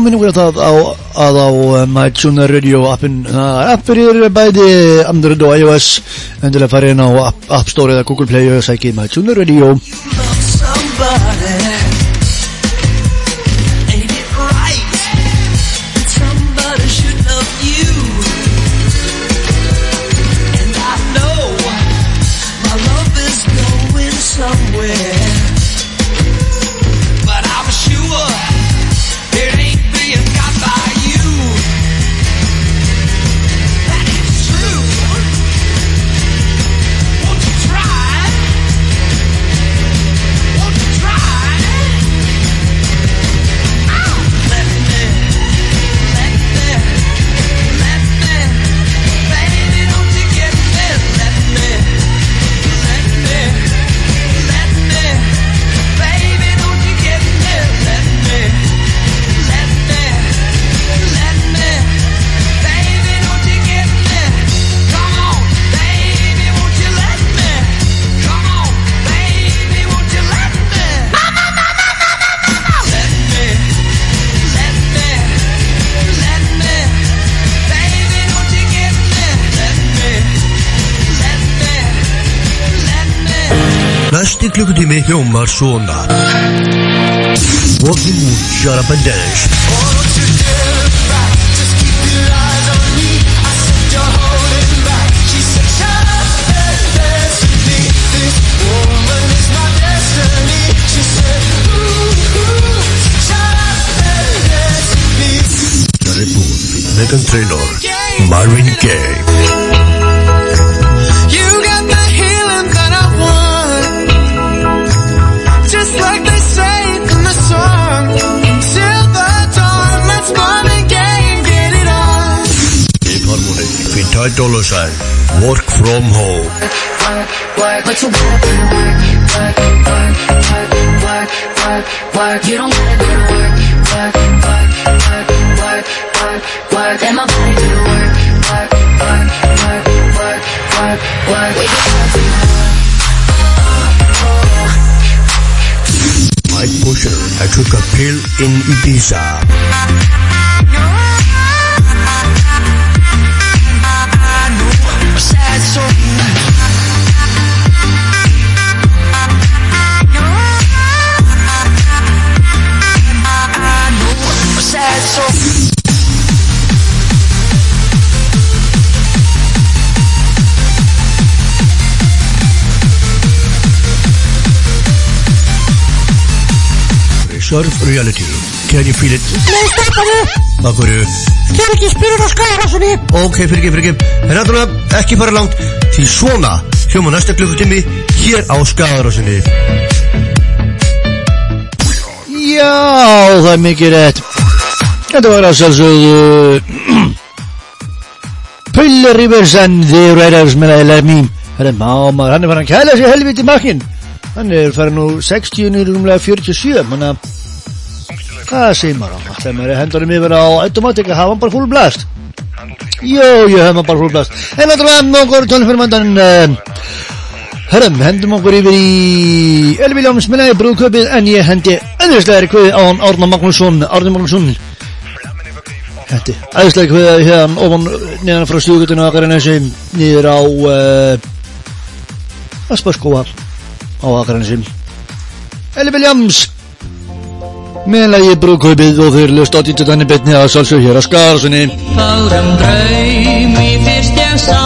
Já, minnum við að á, MyTuner Radio appin, það er bæði Android og iOS, endilega farið inn á App, Store eða Google Play og sækið MyTuner Radio. Klukkutími hljómar svona Walking Wood, Shut and Trainor Marvin Gaye work, work, work, work, work. You don't gotta go to work, work, work, work, work, work, work. Let my body do the work, work, work, work, work, work, work. We can work tomorrow. Mike Pusher I took a pill in Ibiza Reserve Reality Can you feel it? Nei, stoppaðu! Akkur Ger ekki spyrur á skæðarassunni! Ok, fyrir ekki, fyrir ekki En náttúrulega ekki fara langt Því svona hljóma næsta klukkutími Hér á Skagarásinni Já, það er mikið rétt. Þetta var að sjálfsögðu Puller Rivers and the Raiders með að LR mým. Herra máma, hann er farin að kæla sér helviti makkin. Hann er farin nú 60 niður umlega 47, manna hvað segir maður á? Það maður er hendunum yfir á automatika, hafa hann bara full blast. Jó, ég hef hann bara full blast. En náttúrulega nokkur tónum fyrir mandan uh, Hörrum, hendum okkur yfir í Elvi Ljóms minnaði brúðköpið en ég hendi öðruðslega kvið á hann Árna Magnússon Árna Magnússon Þetta er æðislega kvið hérna ofan neðan frá stjúkutinu okkar en þessi niður á uh, Asparskóa á okkar en þessi Elvi Ljóms minnaði brúðköpið og þeir löst á títu þannig betni að sálsög hér að Skarsunni Fárum draum í fyrst ég sá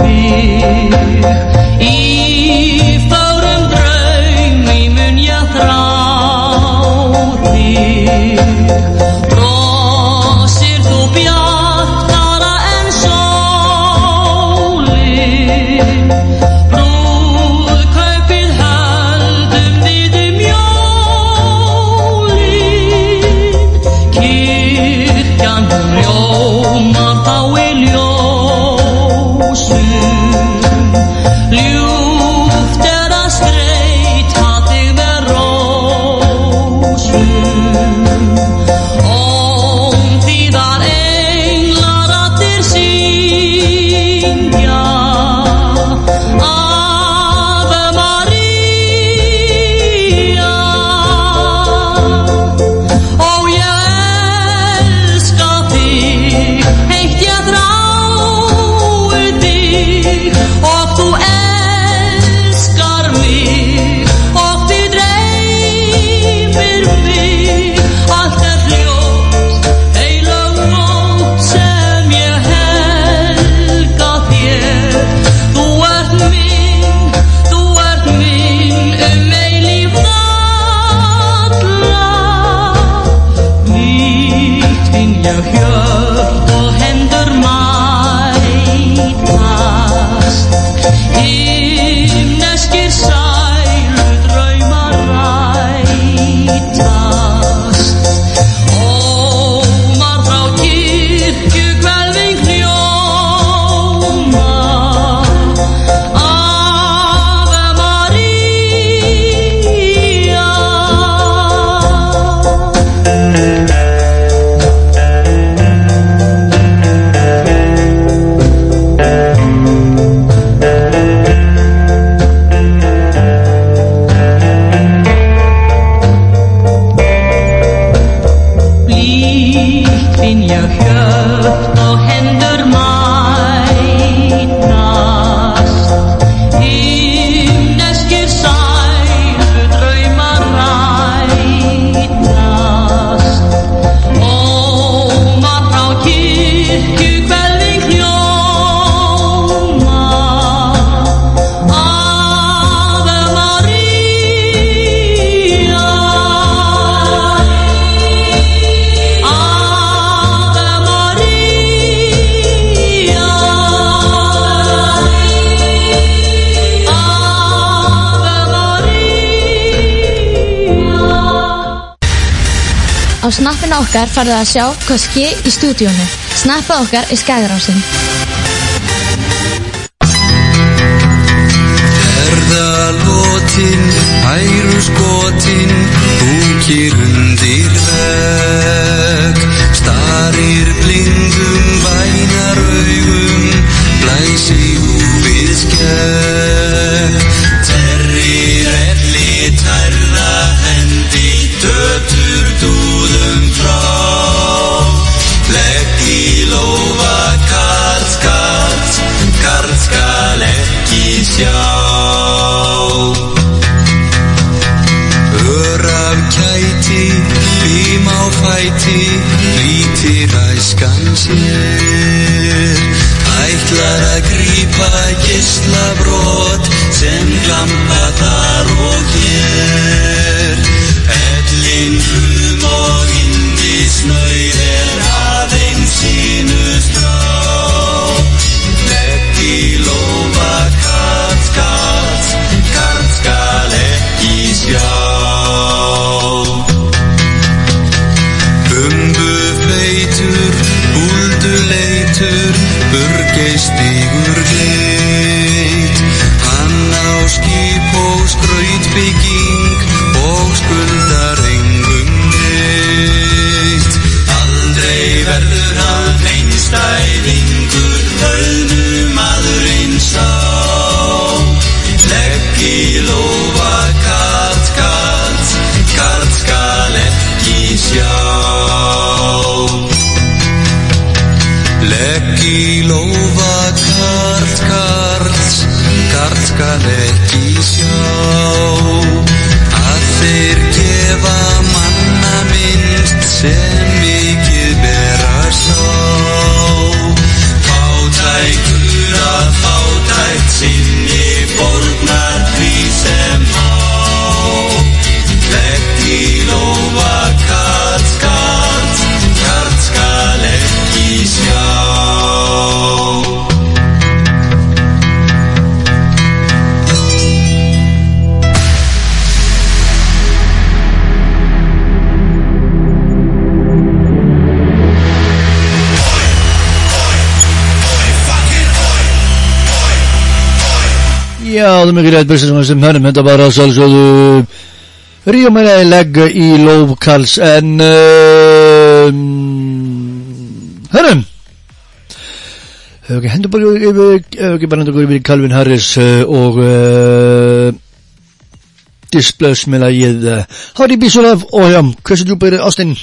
þig Í okkar farðu að sjá hvað ske í stúdíónu. Snappið okkar er skagrásin. Ferðalótin, æru skotin, búkir undir veg Starir blindum, Er mikið rétt byrst sem hennum, þetta bara sjálfsögðu Ríu meina að legga í lófkals en hennum Hefur ekki hendur bara yfir, ekki bara hendur yfir Calvin Harris uh, og uh, Displays með lagið uh, so love og já, hversu djúpa er ástinn?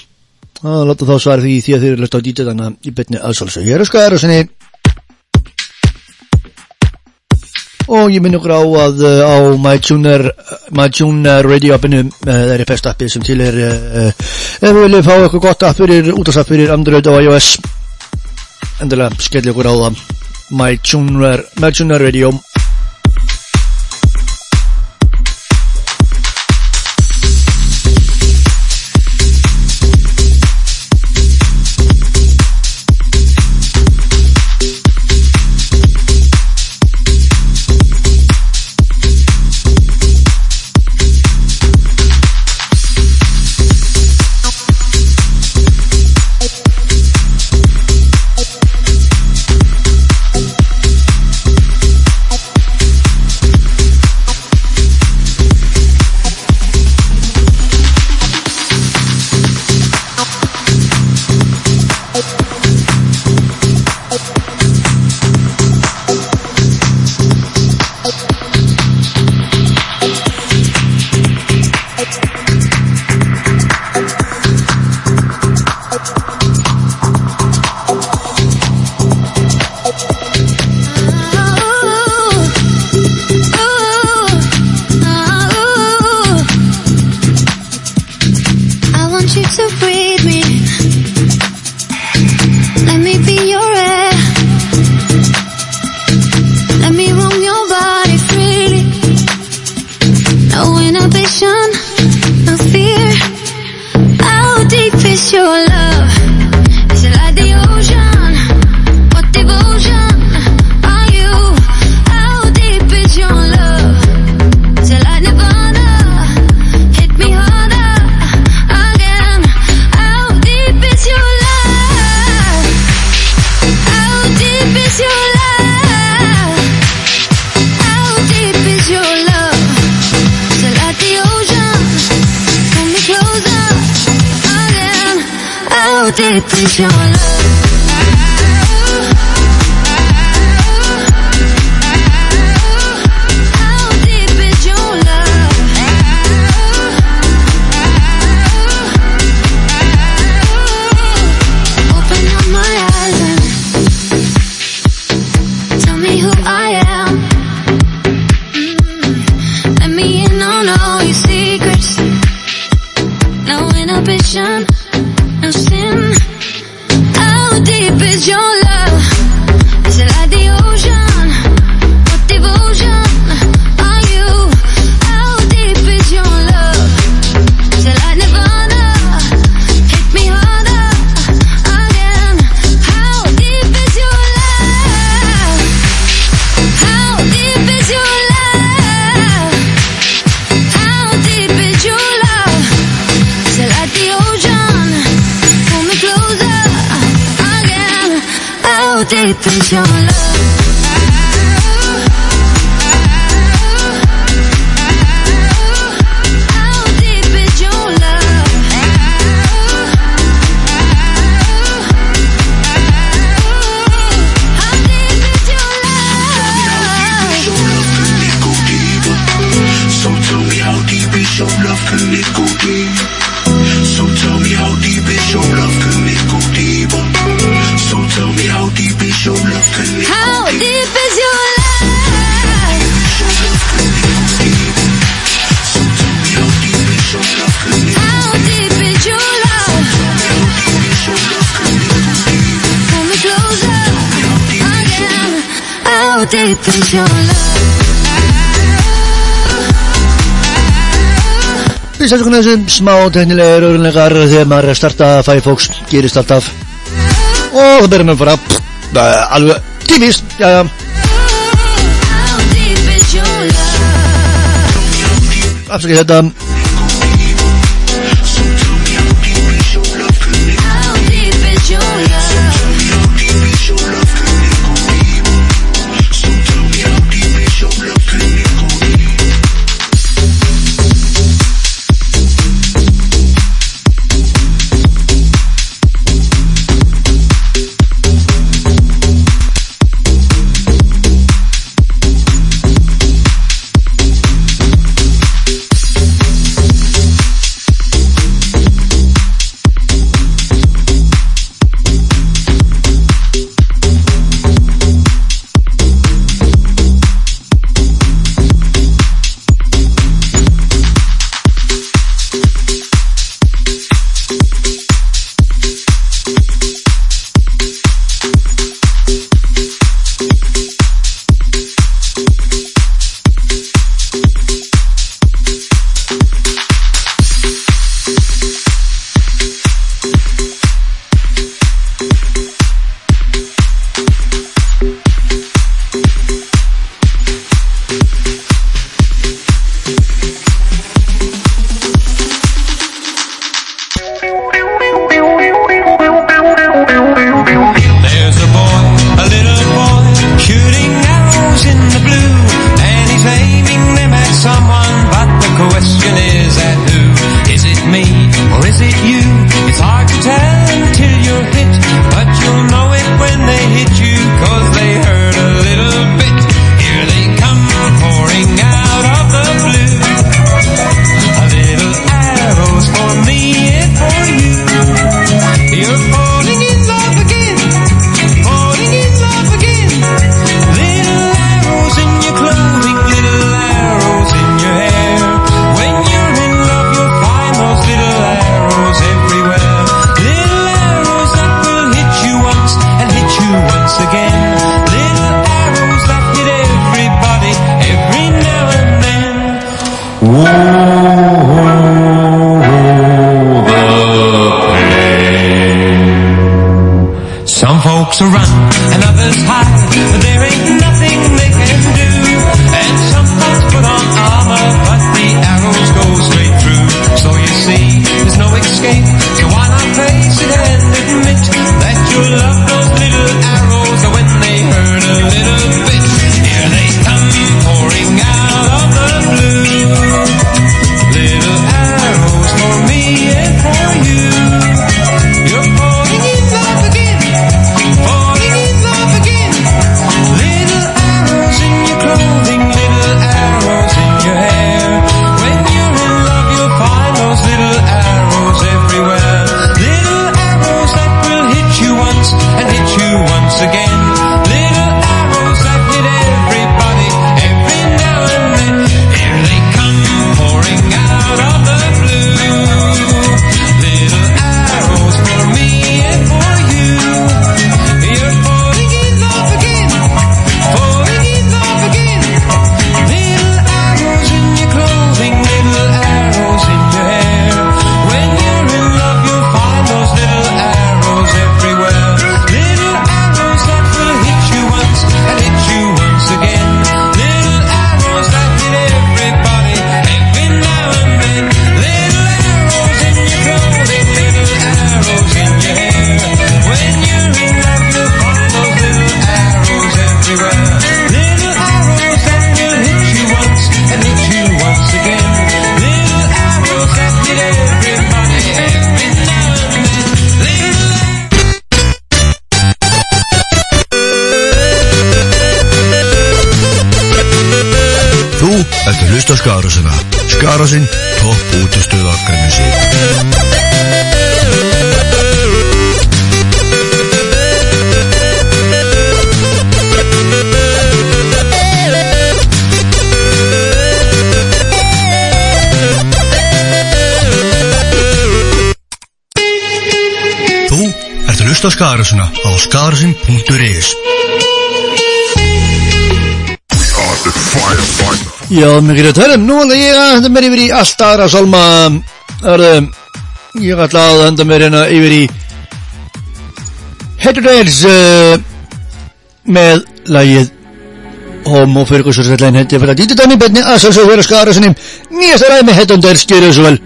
Láta þá svara því því að þeir eru lagt á dítið þannig í betni aðsálsög. Ég er að skara sinni og ég minn okkur á að uh, á MyTuner MyTuner radio appinu uh, það er best appið sem til er uh, ef við viljum fá eitthvað gott app fyrir útasapp fyrir Android og iOS. Endilega skelli okkur á það. MyTuner MyTuner radio canción. right into your love. deep is your love? Við setjum þessum smá tegnilega rauðinlegar þegar maður er að starta Firefox, gerist alltaf og það byrjar með að fara pff, alveg tímis ja, ja. Afsakið þetta hlusta á Skarasuna á skarasin.is Já, mér getur að tala um, nú ætla ég að henda mér yfir í allt aðra sálma. Örðu, ég ætla að henda mér hérna yfir í Hettudæls uh, með lagið Homo Ferguson Sætlæn hendi fyrir að dýta dæmi betni að sjálfsög vera skara sinni nýjasta ræði með Hettudæls, gerðu svo vel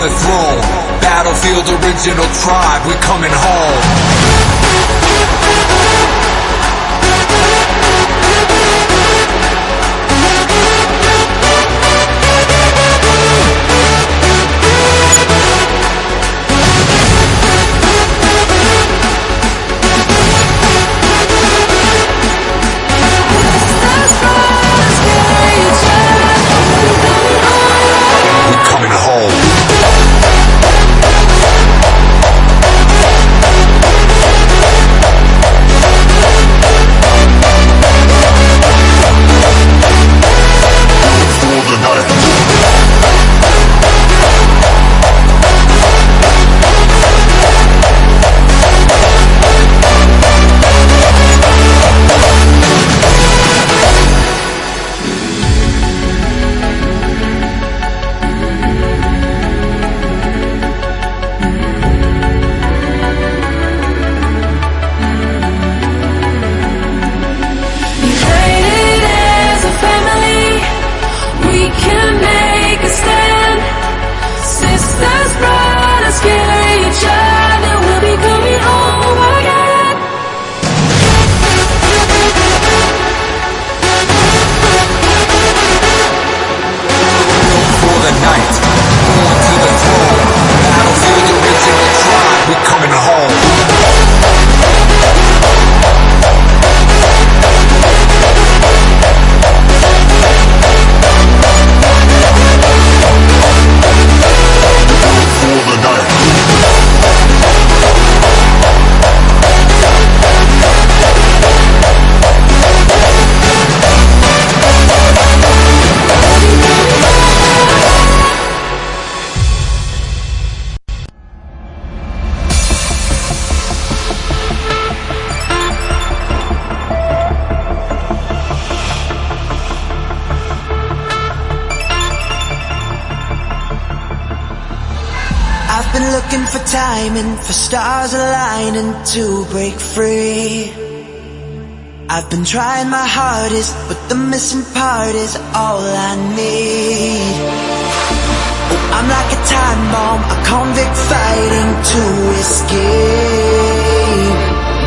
the throne. Battlefield original tribe, we're coming home. To break free. I've been trying my hardest, but the missing part is all I need. I'm like a time bomb, a convict fighting to escape.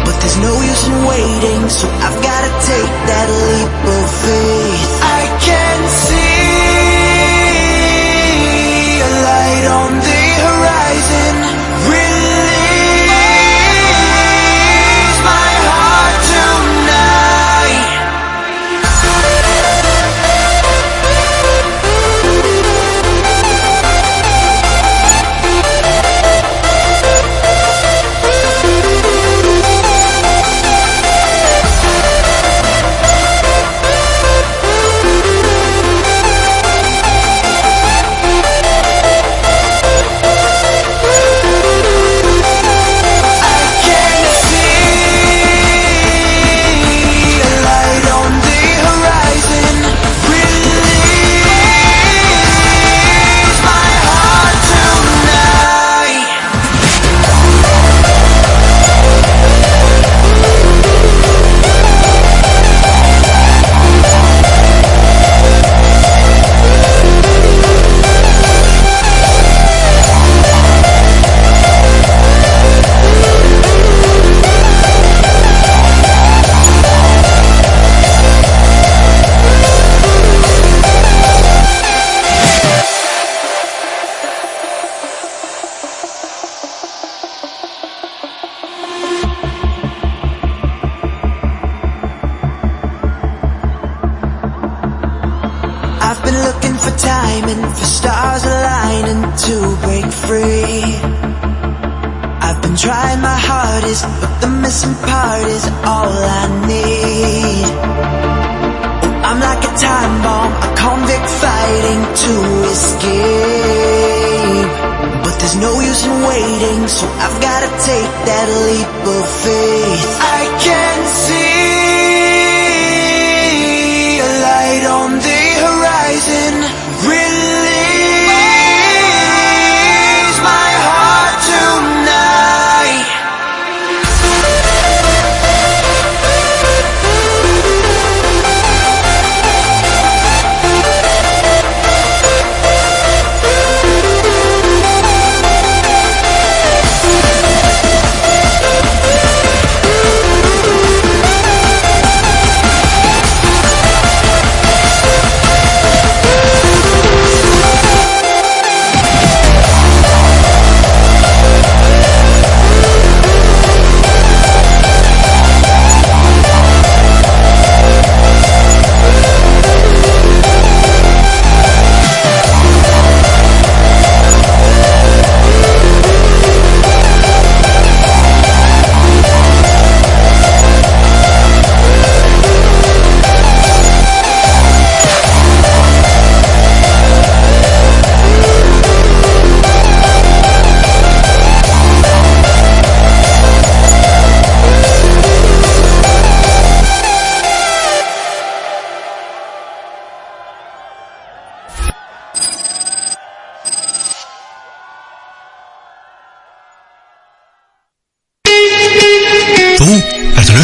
But there's no use in waiting, so I've gotta take that leap of faith. I can see a light on the horizon.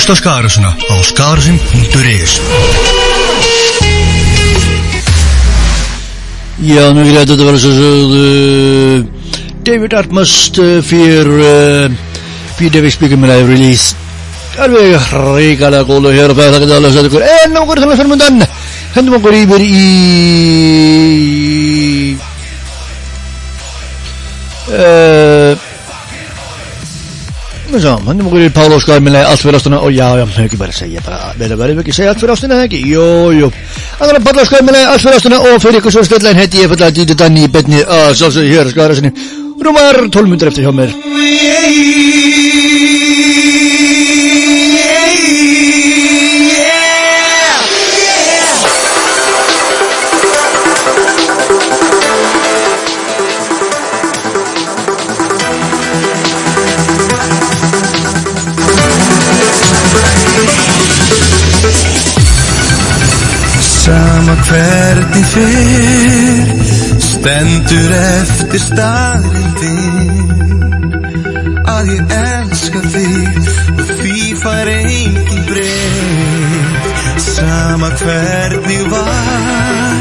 Hlusta á Skagarásuna á skagarasin.is Ja, nu vill jag att det var så så uh, David Atmos uh, för uh, för David Speaker med live release. Alveg ríkalega góð og hér og fæða þetta alveg að ykkur. En nú okkur þannig fyrir mundan hendum okkur yfir í Hendum okkur í Pál Óskar með allt fyrir ástina. Og já, já, ekki bara segja bara, verður verður ekki segja allt fyrir ástina, ekki? Jú, jú. Þannig að Pál Óskar með allt fyrir ástina. Og fyrir ykkur svo stöðlein heiti ég fyrir að dýta danni í betni að sjálfsögðu hér að skara sinni Rúmar 12 myndir eftir hjá mér hvernig fyrr Stendur eftir staðrindin Að ég elska þig Og því fær engin breytt Sama hvernig var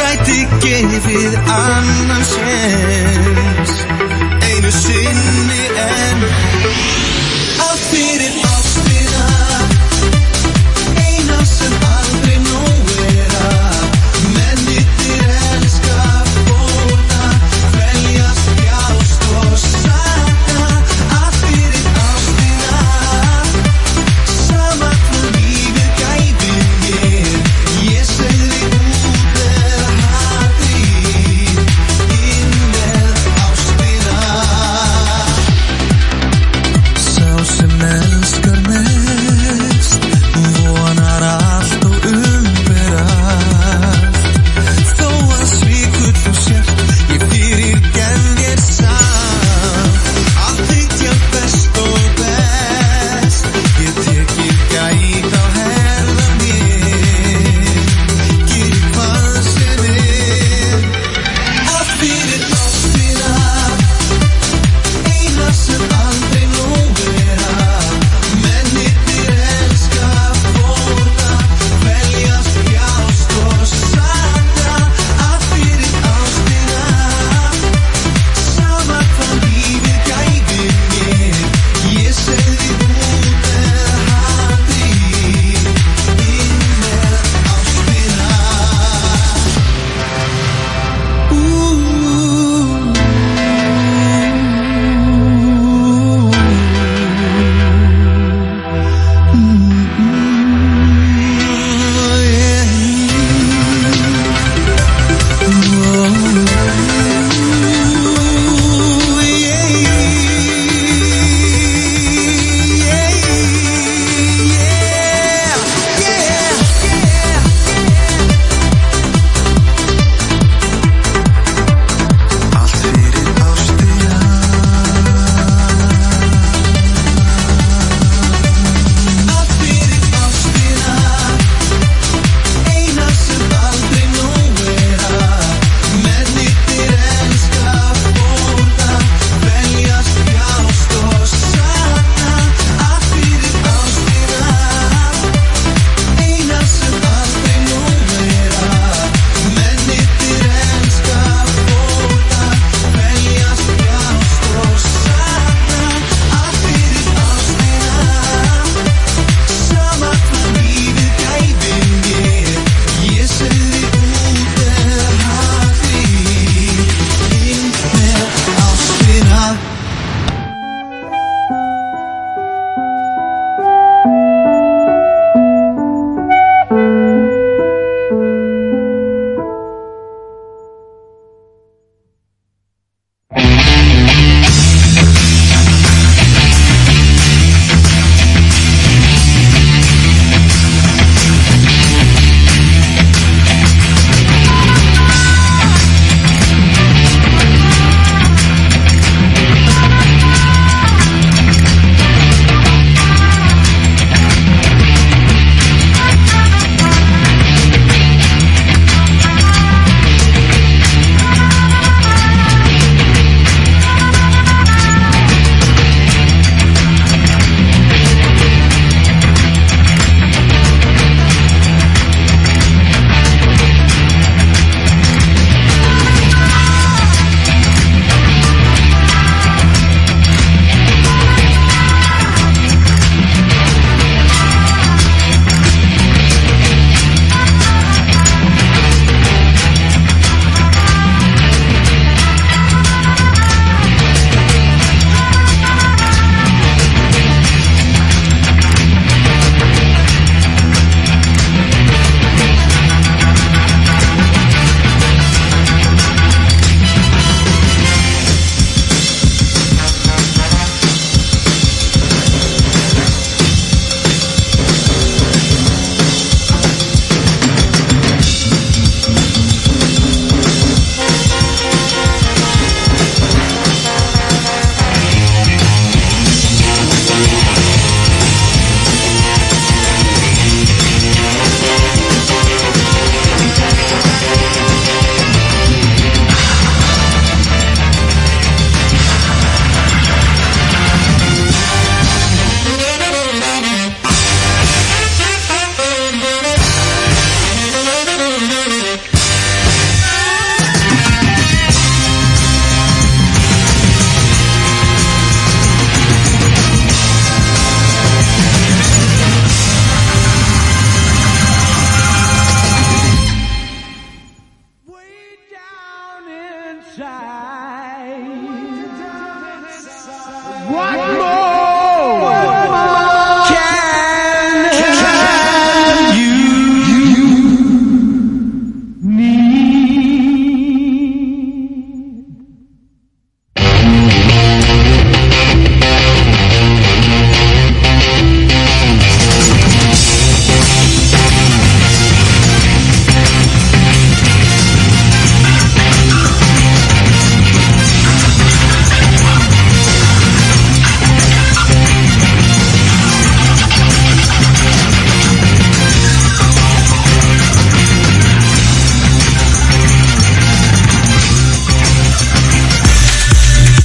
gæti gefið annan sens Einu sinni en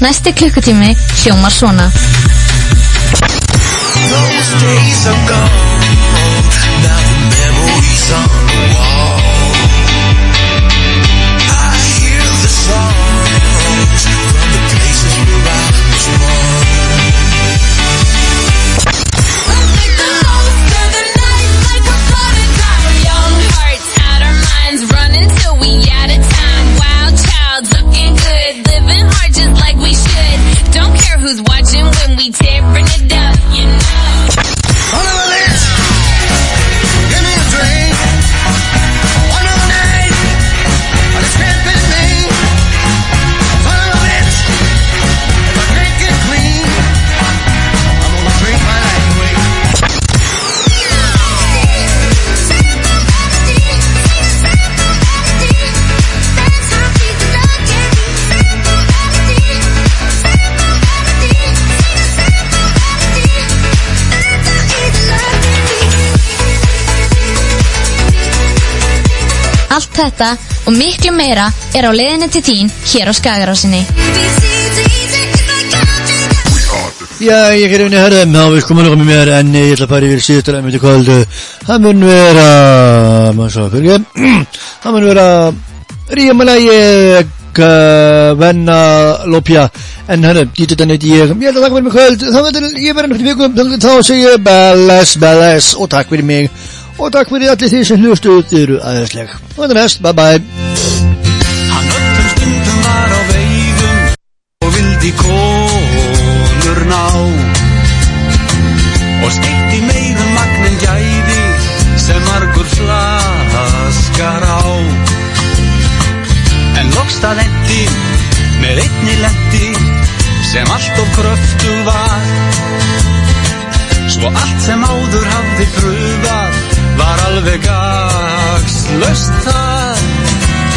Næsti klukkutími hljómar svona. Those days are gone. Now Allt þetta og miklu meira er á leiðinni til þín hér á Skagarásinni. Já, ég er inn í herðum, þá við komum að með mér en ég ætla að fara yfir síðustu ræmi til kvöldu. Það mun vera, maður svo fyrir ekki, það mun vera ríðamalagi venna lópja en herru, dítið þannig að ég, ég ætla að taka fyrir mig kvöld, þá veitur ég verða náttúrulega vikum, að þá segja ég bless, bless og takk fyrir mig og takk fyrir allir því sem hlustu, þið eru aðeinsleg. Og þetta næst, bye bye. Hann öllum stundum var á veiðum og vildi konur ná og skeitti meirum magnin gæði sem margur flaskar á en loks það endi með einni lendi sem allt of kröftu var svo allt sem áður hafði pröfað var alveg gagslaust þar.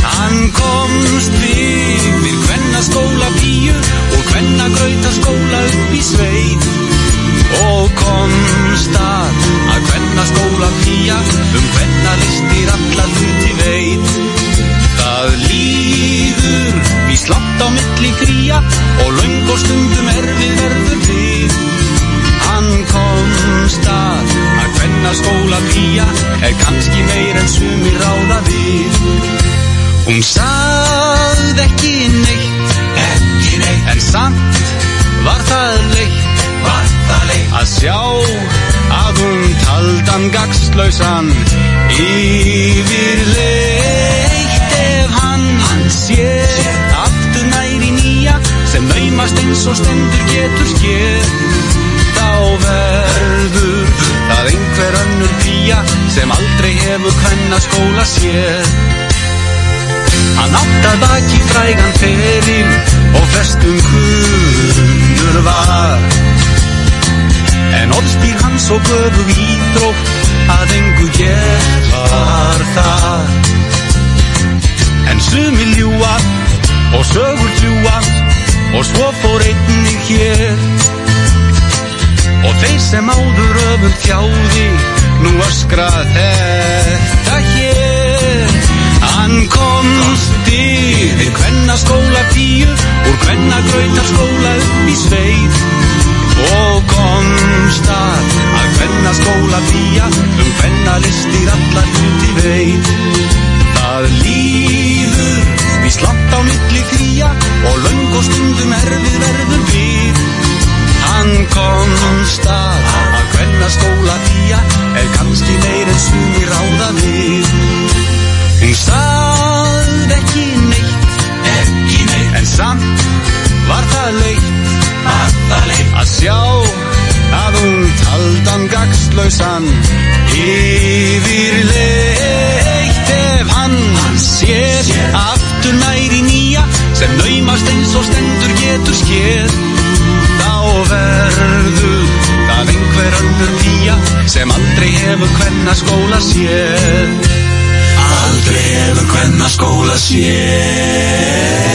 Hann komst yfir hvenna skóla bíu og hvenna grauta skóla upp í sveit. Og komst að að hvenna skóla pía um hvenna listir alla hluti veit. Það líður í slátt á milli kría og löng og stundum erfið verður við hvenna skóla pía er kannski meir en sumir ráða við. Hún sagði ekki neitt, ekki neitt, en samt var það leitt, var það leitt, að sjá að hún taldan gagslausan yfir leitt ef hann, hann sér aftur næri nýja sem naumast eins og stendur getur skér, þá verður það einhver önnur pía sem aldrei hefur hvenna skóla sér. Hann átt að baki frægan feril og flestum kunnur var. En orðspýr hans og göfu íþrótt að engu gert var það. En sumi ljúa og sögur fljúa og svo fór einnig hér. Og þeir sem áður öfum þjáði nú öskra þetta hér. Hann komst yfir hvenna skóla píu úr hvenna grautar skóla upp í sveit og komst að að hvenna skóla pía um hvenna listir allar hluti veit. Það líður í slatt á milli kría og löng og stundum erfið verður við Hann komst að að hvenna skóla pía er kannski meir en sumir ráða við Hún sagði ekki neitt, ekki neitt, en samt var það leitt, var það leitt, að sjá að hún taldan gagslausan yfir leitt ef hann sér aftur næri nýja sem naumast eins og stendur getur skér, þá verður það einhver önnur pía sem aldrei hefur hvenna skóla séð. Aldrei hefur hvenna skóla séð